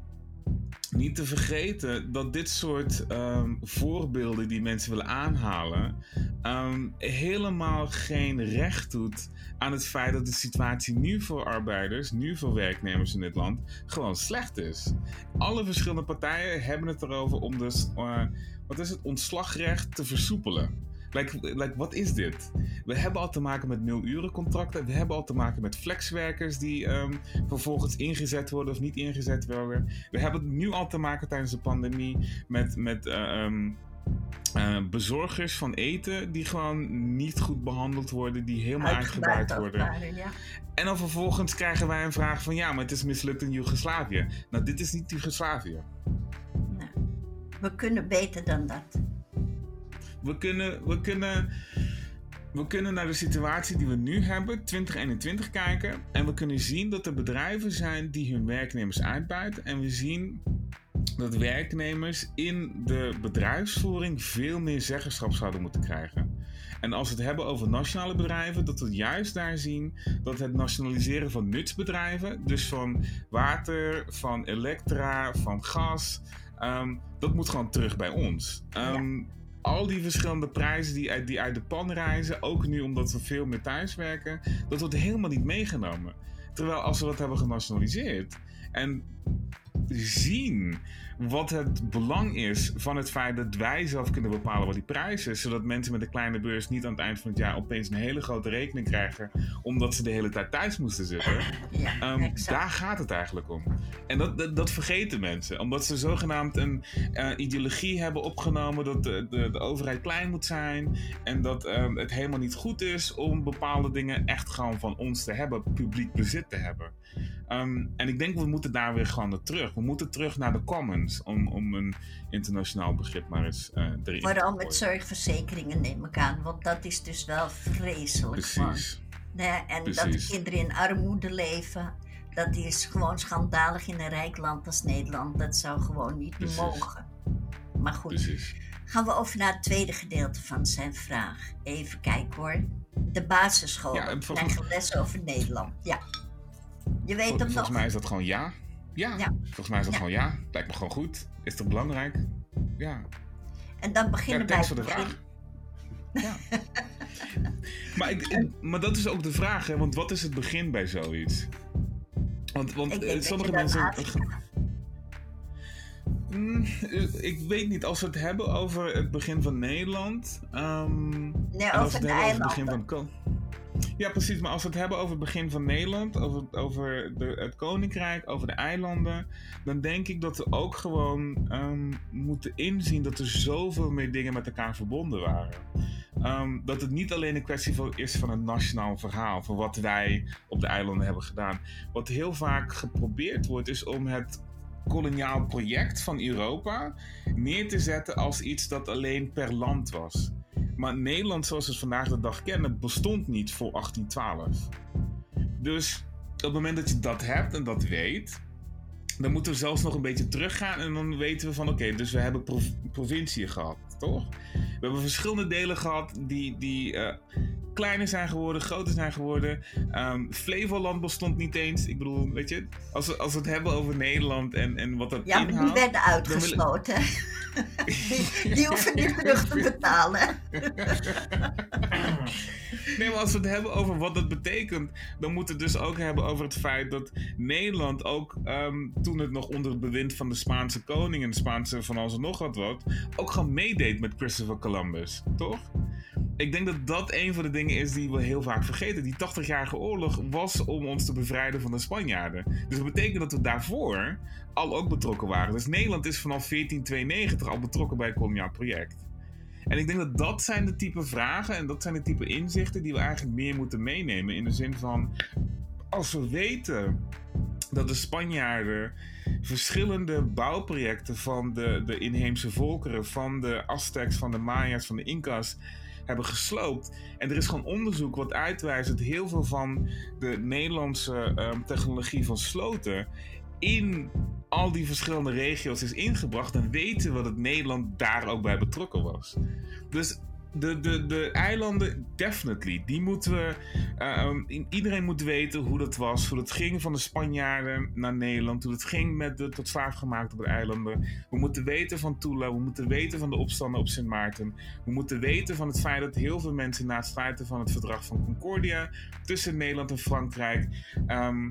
[SPEAKER 3] niet te vergeten dat dit soort ehm, voorbeelden die mensen willen aanhalen, ehm, helemaal geen recht doet aan het feit dat de situatie nu voor arbeiders, nu voor werknemers in dit land, gewoon slecht is. Alle verschillende partijen hebben het erover om dus, uh, wat is het, ontslagrecht te versoepelen. Like, like, wat is dit? We hebben al te maken met nul-uren-contracten. We hebben al te maken met flexwerkers die um, vervolgens ingezet worden of niet ingezet worden. We hebben nu al te maken tijdens de pandemie met, met uh, um, uh, bezorgers van eten die gewoon niet goed behandeld worden, die helemaal uitgebuit worden.
[SPEAKER 1] Waren, ja.
[SPEAKER 3] En dan vervolgens krijgen wij een vraag van ja, maar het is mislukt in Joegoslavië. Nou, dit is niet Joegoslavië.
[SPEAKER 1] Nou, we kunnen beter dan dat.
[SPEAKER 3] We kunnen, we, kunnen, we kunnen naar de situatie die we nu hebben, 2021, kijken. En we kunnen zien dat er bedrijven zijn die hun werknemers uitbuiten. En we zien dat werknemers in de bedrijfsvoering veel meer zeggenschap zouden moeten krijgen. En als we het hebben over nationale bedrijven, dat we juist daar zien dat het nationaliseren van nutsbedrijven, dus van water, van elektra, van gas, um, dat moet gewoon terug bij ons. Um, ja al die verschillende prijzen die uit, die uit de pan reizen, ook nu omdat we veel meer thuis werken, dat wordt helemaal niet meegenomen. Terwijl als we dat hebben genationaliseerd en zien wat het belang is van het feit dat wij zelf kunnen bepalen wat die prijs is. Zodat mensen met een kleine beurs niet aan het eind van het jaar opeens een hele grote rekening krijgen. Omdat ze de hele tijd thuis moesten zitten.
[SPEAKER 1] Ja,
[SPEAKER 3] um, daar gaat het eigenlijk om. En dat, dat, dat vergeten mensen. Omdat ze zogenaamd een uh, ideologie hebben opgenomen dat de, de, de, overheid klein moet zijn. En dat um, het helemaal niet goed is om bepaalde dingen echt gewoon van ons te hebben. Publiek bezit te hebben. Um, en ik denk we moeten daar weer gewoon naar terug. We moeten terug naar de commons. Om, om een internationaal begrip maar eens uh, erin
[SPEAKER 1] Vooral met zorgverzekeringen neem ik aan. Want dat is dus wel vreselijk.
[SPEAKER 3] Precies.
[SPEAKER 1] Nee, en
[SPEAKER 3] Precies.
[SPEAKER 1] dat de kinderen in armoede leven. Dat is gewoon schandalig in een rijk land als Nederland. Dat zou gewoon niet
[SPEAKER 3] Precies.
[SPEAKER 1] mogen. Maar goed,
[SPEAKER 3] Precies.
[SPEAKER 1] gaan we over naar het tweede gedeelte van zijn vraag. Even kijken hoor. De basisscholen
[SPEAKER 3] Ja, en volgens-
[SPEAKER 1] krijgen les over Nederland. Ja. Je weet
[SPEAKER 3] Vol- volgens
[SPEAKER 1] nog?
[SPEAKER 3] mij is dat gewoon ja. Ja,
[SPEAKER 1] Ja.
[SPEAKER 3] volgens mij is dat
[SPEAKER 1] Ja.
[SPEAKER 3] gewoon ja. Lijkt me gewoon goed. Is toch belangrijk? Ja.
[SPEAKER 1] En dan
[SPEAKER 3] Ja,
[SPEAKER 1] beginnen wij
[SPEAKER 3] thanks voor de vraag. Ja. maar, ik, maar dat is ook de vraag, hè? Want wat is het begin bij zoiets? Want, want eh, sommige mensen. Mm, eh, ik weet niet, als we het hebben over het begin van Nederland. ehm,
[SPEAKER 1] Nee, over
[SPEAKER 3] het hebben over het begin van. Ko- Ja, precies. Maar als we het hebben over het begin van Nederland, over, over de, het Koninkrijk, over de eilanden, dan denk ik dat we ook gewoon ehm, moeten inzien dat er zoveel meer dingen met elkaar verbonden waren. Ehm, dat het niet alleen een kwestie van, is van een nationaal verhaal, van wat wij op de eilanden hebben gedaan. Wat heel vaak geprobeerd wordt, is om het koloniaal project van Europa neer te zetten als iets dat alleen per land was. Maar Nederland zoals we het vandaag de dag kennen bestond niet voor 1812. Dus op het moment dat je dat hebt en dat weet, dan moeten we zelfs nog een beetje teruggaan en dan weten we van oké, dus we hebben prov provinciën gehad, toch? We hebben verschillende delen gehad die, die uh, kleiner zijn geworden, groter zijn geworden. Um, Flevoland bestond niet eens. Ik bedoel, weet je, als we, als we het hebben over Nederland en, en wat dat
[SPEAKER 1] Ja, die werden uitgesloten. die, die hoeven niet terug te betalen.
[SPEAKER 3] nee, maar als we het hebben over wat dat betekent, dan moeten we het dus ook hebben over het feit dat Nederland ook, um, toen het nog onder het bewind van de Spaanse koning en de Spaanse van alles en nog wat wat, ook gewoon meedeed met Christopher Columbus, toch? Ik denk dat dat een van de dingen is die we heel vaak vergeten. Die 80-jarige oorlog was om ons te bevrijden van de Spanjaarden. Dus dat betekent dat we daarvoor al ook betrokken waren. Dus Nederland is vanaf 1492 al betrokken bij het koloniaal project. En ik denk dat dat zijn de type vragen en dat zijn de type inzichten die we eigenlijk meer moeten meenemen. In de zin van, als we weten dat de Spanjaarden verschillende bouwprojecten van de, de inheemse volkeren, van de Aztecs, van de Maya's, van de Incas hebben gesloopt. En er is gewoon onderzoek wat uitwijst dat heel veel van de Nederlandse um, technologie van sloten in al die verschillende regio's is ingebracht, dan weten we dat Nederland daar ook bij betrokken was. Dus de, de, de eilanden, definitely. Die moeten we. eh, um, iedereen moet weten hoe dat was. Hoe dat ging van de Spanjaarden naar Nederland. Hoe het ging met de tot slaaf gemaakt op de eilanden. We moeten weten van Tula. We moeten weten van de opstanden op Sint Maarten. We moeten weten van het feit dat heel veel mensen na het sluiten van het verdrag van Concordia. tussen Nederland en Frankrijk. ehm,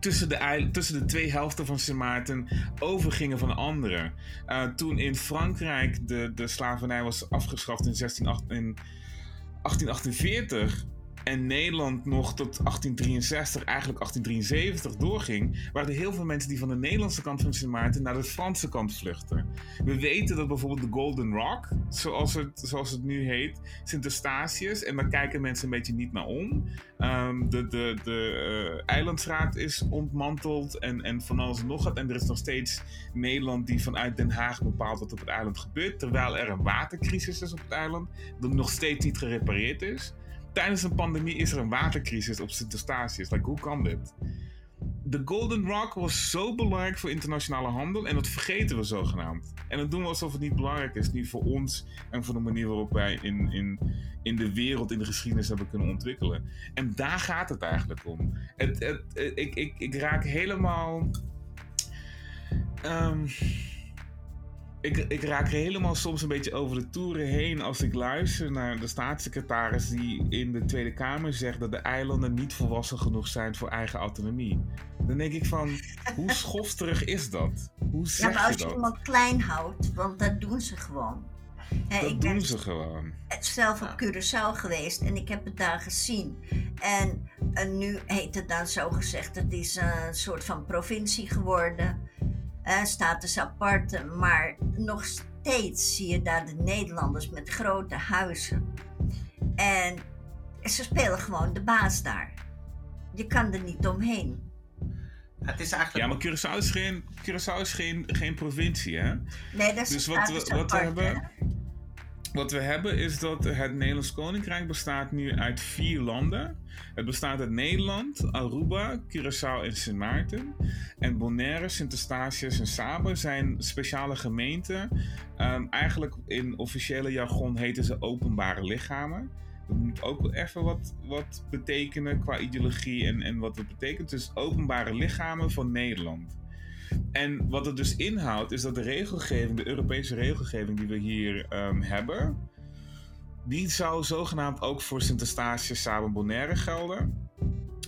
[SPEAKER 3] tussen de, tussen de twee helften van Sint Maarten overgingen van de andere. Eh, toen in Frankrijk de, de slavernij was afgeschaft in, 16, in 1848 en Nederland nog tot 1863, eigenlijk 1873 doorging, waren er heel veel mensen die van de Nederlandse kant van Sint Maarten naar de Franse kant vluchten. We weten dat bijvoorbeeld de Golden Rock, zoals het, zoals het nu heet, Sint Eustatius, en daar kijken mensen een beetje niet naar om. Ehm, de de, de eh, eilandsraad is ontmanteld en, en van alles en nog wat. En er is nog steeds Nederland die vanuit Den Haag bepaalt wat op het eiland gebeurt. Terwijl er een watercrisis is op het eiland, dat nog steeds niet gerepareerd is. Tijdens een pandemie is er een watercrisis op Sint Eustatius. Like, hoe kan dit? De Golden Rock was zo belangrijk voor internationale handel en dat vergeten we zogenaamd. En dat doen we alsof het niet belangrijk is, niet voor ons en voor de manier waarop wij in, in, in de wereld, in de geschiedenis hebben kunnen ontwikkelen. En daar gaat het eigenlijk om. Het, het, het- ik, ik, ik raak helemaal. ehm, ik, ik raak helemaal soms een beetje over de toeren heen als ik luister naar de staatssecretaris die in de Tweede Kamer zegt dat de eilanden niet volwassen genoeg zijn voor eigen autonomie. Dan denk ik van, hoe schofterig is dat? Hoe
[SPEAKER 1] Ja,
[SPEAKER 3] zeg
[SPEAKER 1] maar als
[SPEAKER 3] je
[SPEAKER 1] je
[SPEAKER 3] dat?
[SPEAKER 1] iemand klein houdt, want dat doen ze gewoon.
[SPEAKER 3] Dat
[SPEAKER 1] ik ben
[SPEAKER 3] doen ze gewoon.
[SPEAKER 1] zelf op
[SPEAKER 2] Ja.
[SPEAKER 1] Curaçao geweest en ik heb het daar gezien. En, en nu heet het dan zo gezegd, het is een soort van provincie geworden. Eh, status apart, maar nog steeds zie je daar de Nederlanders met grote huizen. En ze spelen gewoon de baas daar. Je kan er niet omheen.
[SPEAKER 2] Het is eigenlijk.
[SPEAKER 3] Ja, maar Curaçao is geen, Curaçao is geen, geen provincie, hè?
[SPEAKER 1] Nee, dat is
[SPEAKER 3] Dus
[SPEAKER 1] een
[SPEAKER 3] wat wat we
[SPEAKER 1] hè.
[SPEAKER 3] Wat we hebben is dat het Nederlands Koninkrijk bestaat nu uit vier landen. Het bestaat uit Nederland, Aruba, Curaçao en Sint Maarten. En Bonaire, Sint Eustatius en Saba zijn speciale gemeenten. Ehm, eigenlijk in officiële jargon heten ze openbare lichamen. Dat moet ook even wat, wat betekenen qua ideologie en, en wat het betekent. Dus openbare lichamen van Nederland. En wat het dus inhoudt, is dat de regelgeving, de Europese regelgeving die we hier ehm, hebben, die zou zogenaamd ook voor Sint Eustatius, Saba en Bonaire gelden.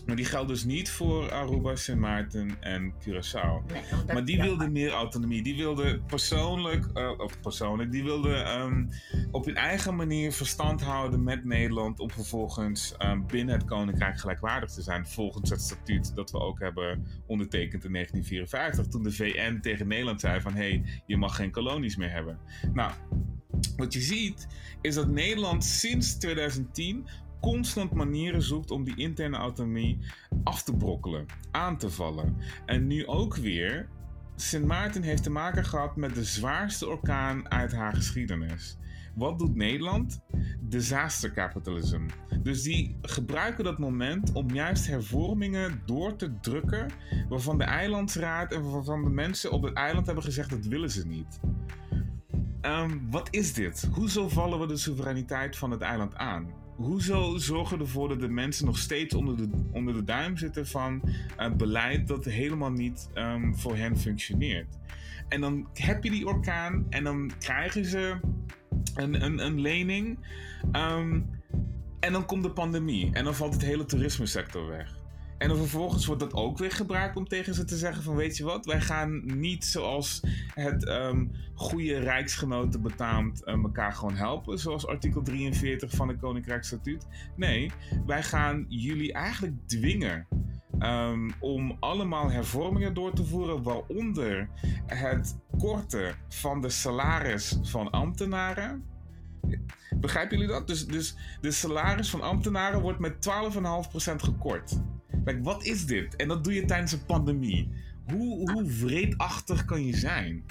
[SPEAKER 3] Maar die geldt dus niet voor Aruba, Sint Maarten en Curaçao.
[SPEAKER 1] Nee,
[SPEAKER 3] Maar die
[SPEAKER 1] ja,
[SPEAKER 3] wilden meer autonomie. Die wilden persoonlijk, eh, of persoonlijk, die wilden ehm, op hun eigen manier verstand houden met Nederland. Om vervolgens ehm, binnen het Koninkrijk gelijkwaardig te zijn. Volgens het statuut dat we ook hebben ondertekend in 1954. Toen de VN tegen Nederland zei van hé, hey, je mag geen kolonies meer hebben. Nou, wat je ziet is dat Nederland sinds 2010 constant manieren zoekt om die interne autonomie af te brokkelen, aan te vallen. En nu ook weer, Sint Maarten heeft te maken gehad met de zwaarste orkaan uit haar geschiedenis. Wat doet Nederland? Disaster capitalism. Dus die gebruiken dat moment om juist hervormingen door te drukken, waarvan de eilandsraad en waarvan de mensen op het eiland hebben gezegd dat willen ze niet. Ehm, wat is dit? Hoezo vallen we de soevereiniteit van het eiland aan? Hoezo zorgen ervoor dat de mensen nog steeds onder de, onder de duim zitten van eh, beleid dat helemaal niet ehm, voor hen functioneert? En dan heb je die orkaan en dan krijgen ze een, een, een lening. ehm, en dan komt de pandemie en dan valt het hele toerismesector weg. En dan vervolgens wordt dat ook weer gebruikt om tegen ze te zeggen van weet je wat, wij gaan niet zoals het ehm, goede rijksgenoten betaamt eh, elkaar gewoon helpen, zoals artikel 43 van het Koninkrijk Statuut. Nee, wij gaan jullie eigenlijk dwingen ehm, om allemaal hervormingen door te voeren, waaronder het korten van de salaris van ambtenaren. Begrijpen jullie dat? Dus, dus de salaris van ambtenaren wordt met 12,5% gekort. Like, wat is dit? En dat doe je tijdens een pandemie. Hoe, hoe vreedachtig kan je zijn?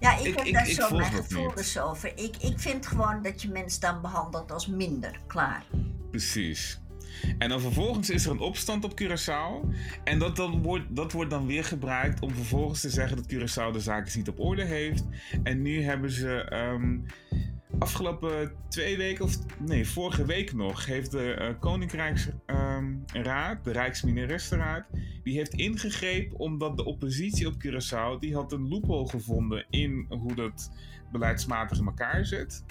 [SPEAKER 1] Ja, ik,
[SPEAKER 3] Ik-
[SPEAKER 1] heb
[SPEAKER 3] ik-
[SPEAKER 1] daar
[SPEAKER 3] ik
[SPEAKER 1] zo
[SPEAKER 3] volg
[SPEAKER 1] mijn
[SPEAKER 3] dat
[SPEAKER 1] gevoel
[SPEAKER 3] niet.
[SPEAKER 1] dus over. Ik, ik vind gewoon dat je mensen dan behandelt als minder. Klaar.
[SPEAKER 3] Precies. En dan vervolgens is er een opstand op Curaçao. En dat, dan wordt, dat wordt dan weer gebruikt om vervolgens te zeggen dat Curaçao de zaken niet op orde heeft. En nu hebben ze. ehm, Afgelopen twee weken, of nee, vorige week nog, heeft de uh, Koninkrijksraad, de Rijksministerraad, die heeft ingegrepen omdat de oppositie op Curaçao, die had een loophole gevonden in hoe dat beleidsmatig in elkaar zit.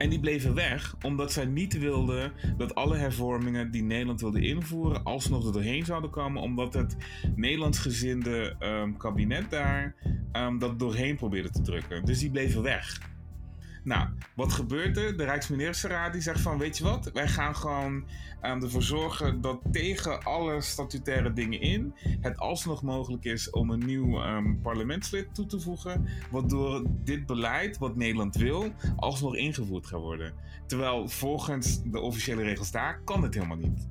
[SPEAKER 3] En die bleven weg omdat zij niet wilden dat alle hervormingen die Nederland wilde invoeren alsnog er doorheen zouden komen. Omdat het Nederlandsgezinde um, kabinet daar um, dat doorheen probeerde te drukken. Dus die bleven weg. Nou, wat gebeurt er? De Rijksministerraad die zegt van, weet je wat? Wij gaan gewoon um, ervoor zorgen dat tegen alle statutaire dingen in het alsnog mogelijk is om een nieuw um, parlementslid toe te voegen, waardoor dit beleid, wat Nederland wil, alsnog ingevoerd gaat worden. Terwijl volgens de officiële regels daar kan het helemaal niet.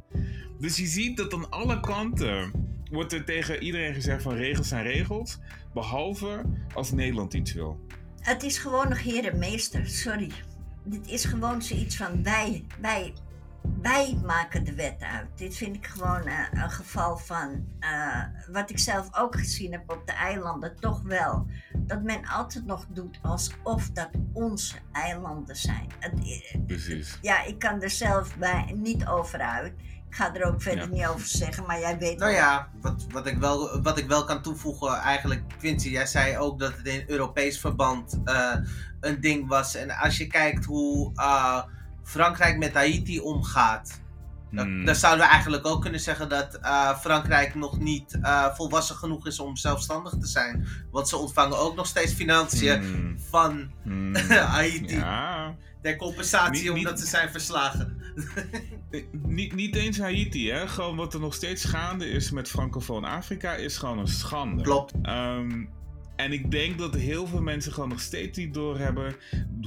[SPEAKER 3] Dus je ziet dat aan alle kanten wordt er tegen iedereen gezegd van regels zijn regels, behalve als Nederland iets wil.
[SPEAKER 1] Het is gewoon nog heer en meester, sorry. Dit is gewoon zoiets van wij, wij, wij maken de wet uit. Dit vind ik gewoon uh, een geval van uh, wat ik zelf ook gezien heb op de eilanden, toch wel. Dat men altijd nog doet alsof dat onze eilanden zijn.
[SPEAKER 3] Precies.
[SPEAKER 1] Ja, ik kan er zelf bij niet over uit. Ik ga er ook verder niet over zeggen, maar jij weet
[SPEAKER 2] Nou ja, wat, wat, ik wel, wat ik wel kan toevoegen, eigenlijk, Quincy, jij zei ook dat het in Europees verband uh, een ding was. En als je kijkt hoe uh, Frankrijk met Haiti omgaat, dan,
[SPEAKER 3] Hmm.
[SPEAKER 2] dan zouden we eigenlijk ook kunnen zeggen dat uh, Frankrijk nog niet volwassen genoeg is om zelfstandig te zijn. Want ze ontvangen ook nog steeds financiën
[SPEAKER 3] Hmm.
[SPEAKER 2] van
[SPEAKER 3] Hmm.
[SPEAKER 2] Haiti.
[SPEAKER 3] Ja.
[SPEAKER 2] Ter compensatie
[SPEAKER 3] Niet- niet-
[SPEAKER 2] omdat ze zijn verslagen.
[SPEAKER 3] Eh, Niet, niet eens Haiti, hè. Gewoon wat er nog steeds gaande is met Francofoon Afrika is gewoon een schande.
[SPEAKER 2] Klopt.
[SPEAKER 3] Ehm, en ik denk dat heel veel mensen gewoon nog steeds niet doorhebben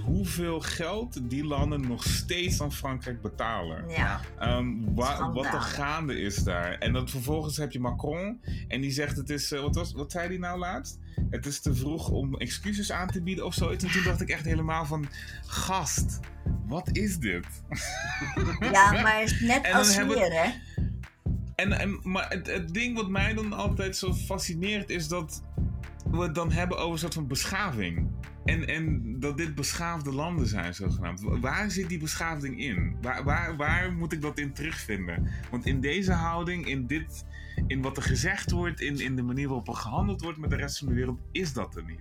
[SPEAKER 3] hoeveel geld die landen nog steeds aan Frankrijk betalen.
[SPEAKER 1] Ja,
[SPEAKER 3] Ehm, wa- wat er gaande is daar. En dan vervolgens heb je Macron en die zegt het is, eh, wat, was, wat zei hij nou laatst? Het is te vroeg om excuses aan te bieden of zoiets. En toen dacht ik echt helemaal van, gast, wat is dit?
[SPEAKER 1] ja maar het is net als hier, hè?
[SPEAKER 3] En, en, maar het, ding wat mij dan altijd zo fascineert is dat we het dan hebben over een soort van beschaving. En, en dat dit beschaafde landen zijn, zogenaamd. Wa- Waar zit die beschaving in? Waar, waar, waar moet ik dat in terugvinden? Want in deze houding, in, dit, in wat er gezegd wordt, in, in de manier waarop er gehandeld wordt met de rest van de wereld, is dat er niet.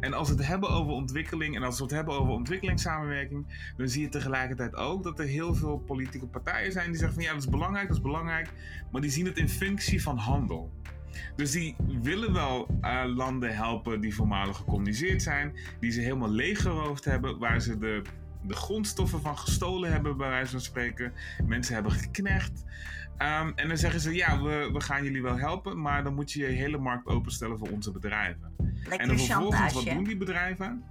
[SPEAKER 3] En als we het hebben over ontwikkeling en als we het hebben over ontwikkelingssamenwerking, dan zie je tegelijkertijd ook dat er heel veel politieke partijen zijn die zeggen van ja, dat is belangrijk, dat is belangrijk, maar die zien het in functie van handel. Dus die willen wel eh, landen helpen die voormalig gekoloniseerd zijn, die ze helemaal leeggeroofd hebben, waar ze de, de grondstoffen van gestolen hebben, bij wijze van spreken. Mensen hebben geknecht. Ehm, en dan zeggen ze, ja, we, we gaan jullie wel helpen, maar dan moet je je hele markt openstellen voor onze bedrijven. En
[SPEAKER 1] Lekker
[SPEAKER 3] dan vervolgens, wat doen die bedrijven?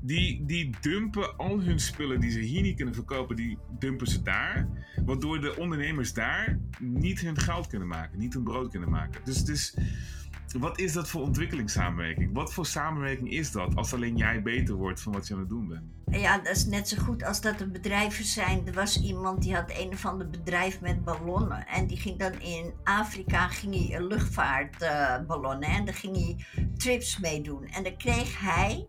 [SPEAKER 3] Die, die dumpen al hun spullen die ze hier niet kunnen verkopen, die dumpen ze daar. Waardoor de ondernemers daar niet hun geld kunnen maken, niet hun brood kunnen maken. Dus het is, wat is dat voor ontwikkelingssamenwerking? Wat voor samenwerking is dat als alleen jij beter wordt van wat je aan het doen bent?
[SPEAKER 1] Ja, dat is net zo goed als dat er bedrijven zijn. Er was iemand die had een of ander bedrijf met ballonnen. En die ging dan in Afrika ging hij een luchtvaartballonnen. en daar ging hij trips mee doen. En dan kreeg hij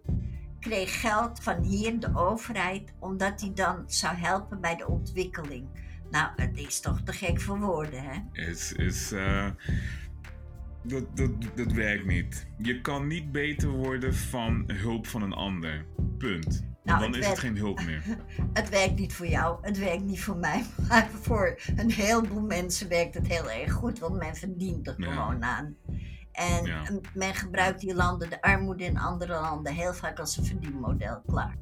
[SPEAKER 1] kreeg geld van hier, de overheid, omdat hij dan zou helpen bij de ontwikkeling. Nou, het is toch te gek voor woorden, hè?
[SPEAKER 3] Is, is, eh, dat, dat, dat werkt niet. Je kan niet beter worden van hulp van een ander. Punt.
[SPEAKER 1] Nou,
[SPEAKER 3] dan
[SPEAKER 1] het
[SPEAKER 3] is het geen hulp meer.
[SPEAKER 1] Het werkt niet voor jou, het werkt niet voor mij. Maar voor een heleboel mensen werkt het heel erg goed, want men verdient er
[SPEAKER 3] Ja.
[SPEAKER 1] gewoon aan. En
[SPEAKER 3] Ja.
[SPEAKER 1] men gebruikt die landen, de armoede in andere landen, heel vaak als een verdienmodel. Klaar.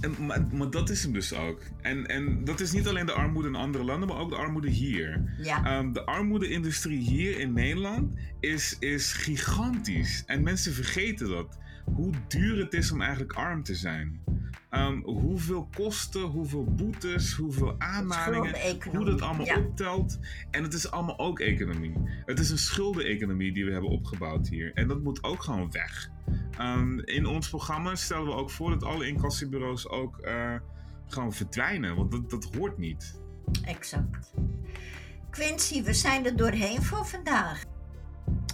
[SPEAKER 3] En, maar, maar dat is hem dus ook. En, en dat is niet alleen de armoede in andere landen, maar ook de armoede hier.
[SPEAKER 1] Ja,
[SPEAKER 3] Ehm, de armoede-industrie hier in Nederland is, is gigantisch. En mensen vergeten dat. Hoe duur het is om eigenlijk arm te zijn. Ehm, hoeveel kosten, hoeveel boetes, hoeveel aanmaningen. Hoe dat allemaal
[SPEAKER 1] ja.
[SPEAKER 3] optelt. En het is allemaal ook economie. Het is een schuldeneconomie die we hebben opgebouwd hier. En dat moet ook gewoon weg. Ehm, in ons programma stellen we ook voor dat alle incassobureaus ook eh, gewoon verdwijnen. Want dat, dat hoort niet.
[SPEAKER 1] exact. Quincy, we zijn er doorheen voor vandaag.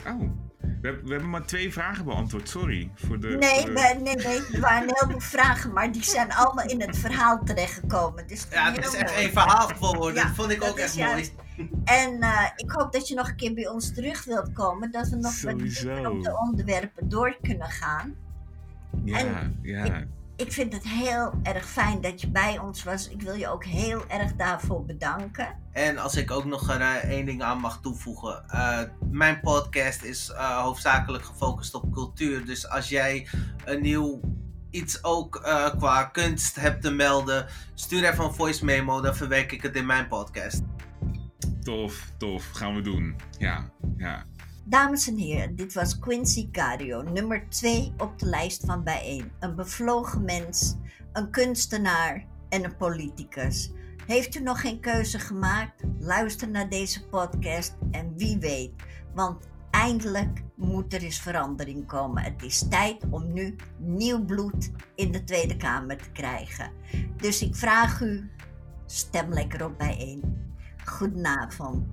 [SPEAKER 3] Oh, We, we, hebben maar twee vragen beantwoord, sorry. Voor de,
[SPEAKER 1] nee,
[SPEAKER 3] voor de...
[SPEAKER 1] nee, nee, er waren heel veel vragen, maar die zijn allemaal in het verhaal terechtgekomen. Dus
[SPEAKER 2] ja, het is echt een verhaal geworden. Ja, dat vond ik ook echt mooi.
[SPEAKER 1] En uh, ik hoop dat je nog een keer bij ons terug wilt komen, dat we nog
[SPEAKER 3] Sowieso.
[SPEAKER 1] wat op de onderwerpen door kunnen gaan.
[SPEAKER 3] Ja,
[SPEAKER 1] en
[SPEAKER 3] ja.
[SPEAKER 1] Ik, ik vind het heel erg fijn dat je bij ons was. Ik wil je ook heel erg daarvoor bedanken.
[SPEAKER 2] En als ik ook nog uh, één ding aan mag toevoegen. Uh, mijn podcast is uh, hoofdzakelijk gefocust op cultuur. Dus als jij een nieuw iets ook qua kunst hebt te melden, stuur even een voice memo. Dan verwerk ik het in mijn podcast.
[SPEAKER 3] Tof, tof. Gaan we doen. Ja, ja.
[SPEAKER 1] Dames en heren, dit was Quincy Cario, nummer 2 op de lijst van Bijeen. Een bevlogen mens, een kunstenaar en een politicus. Heeft u nog geen keuze gemaakt? Luister naar deze podcast en wie weet, want eindelijk moet er eens verandering komen. Het is tijd om nu nieuw bloed in de Tweede Kamer te krijgen. Dus ik vraag u, stem lekker op Bijeen. Goedenavond.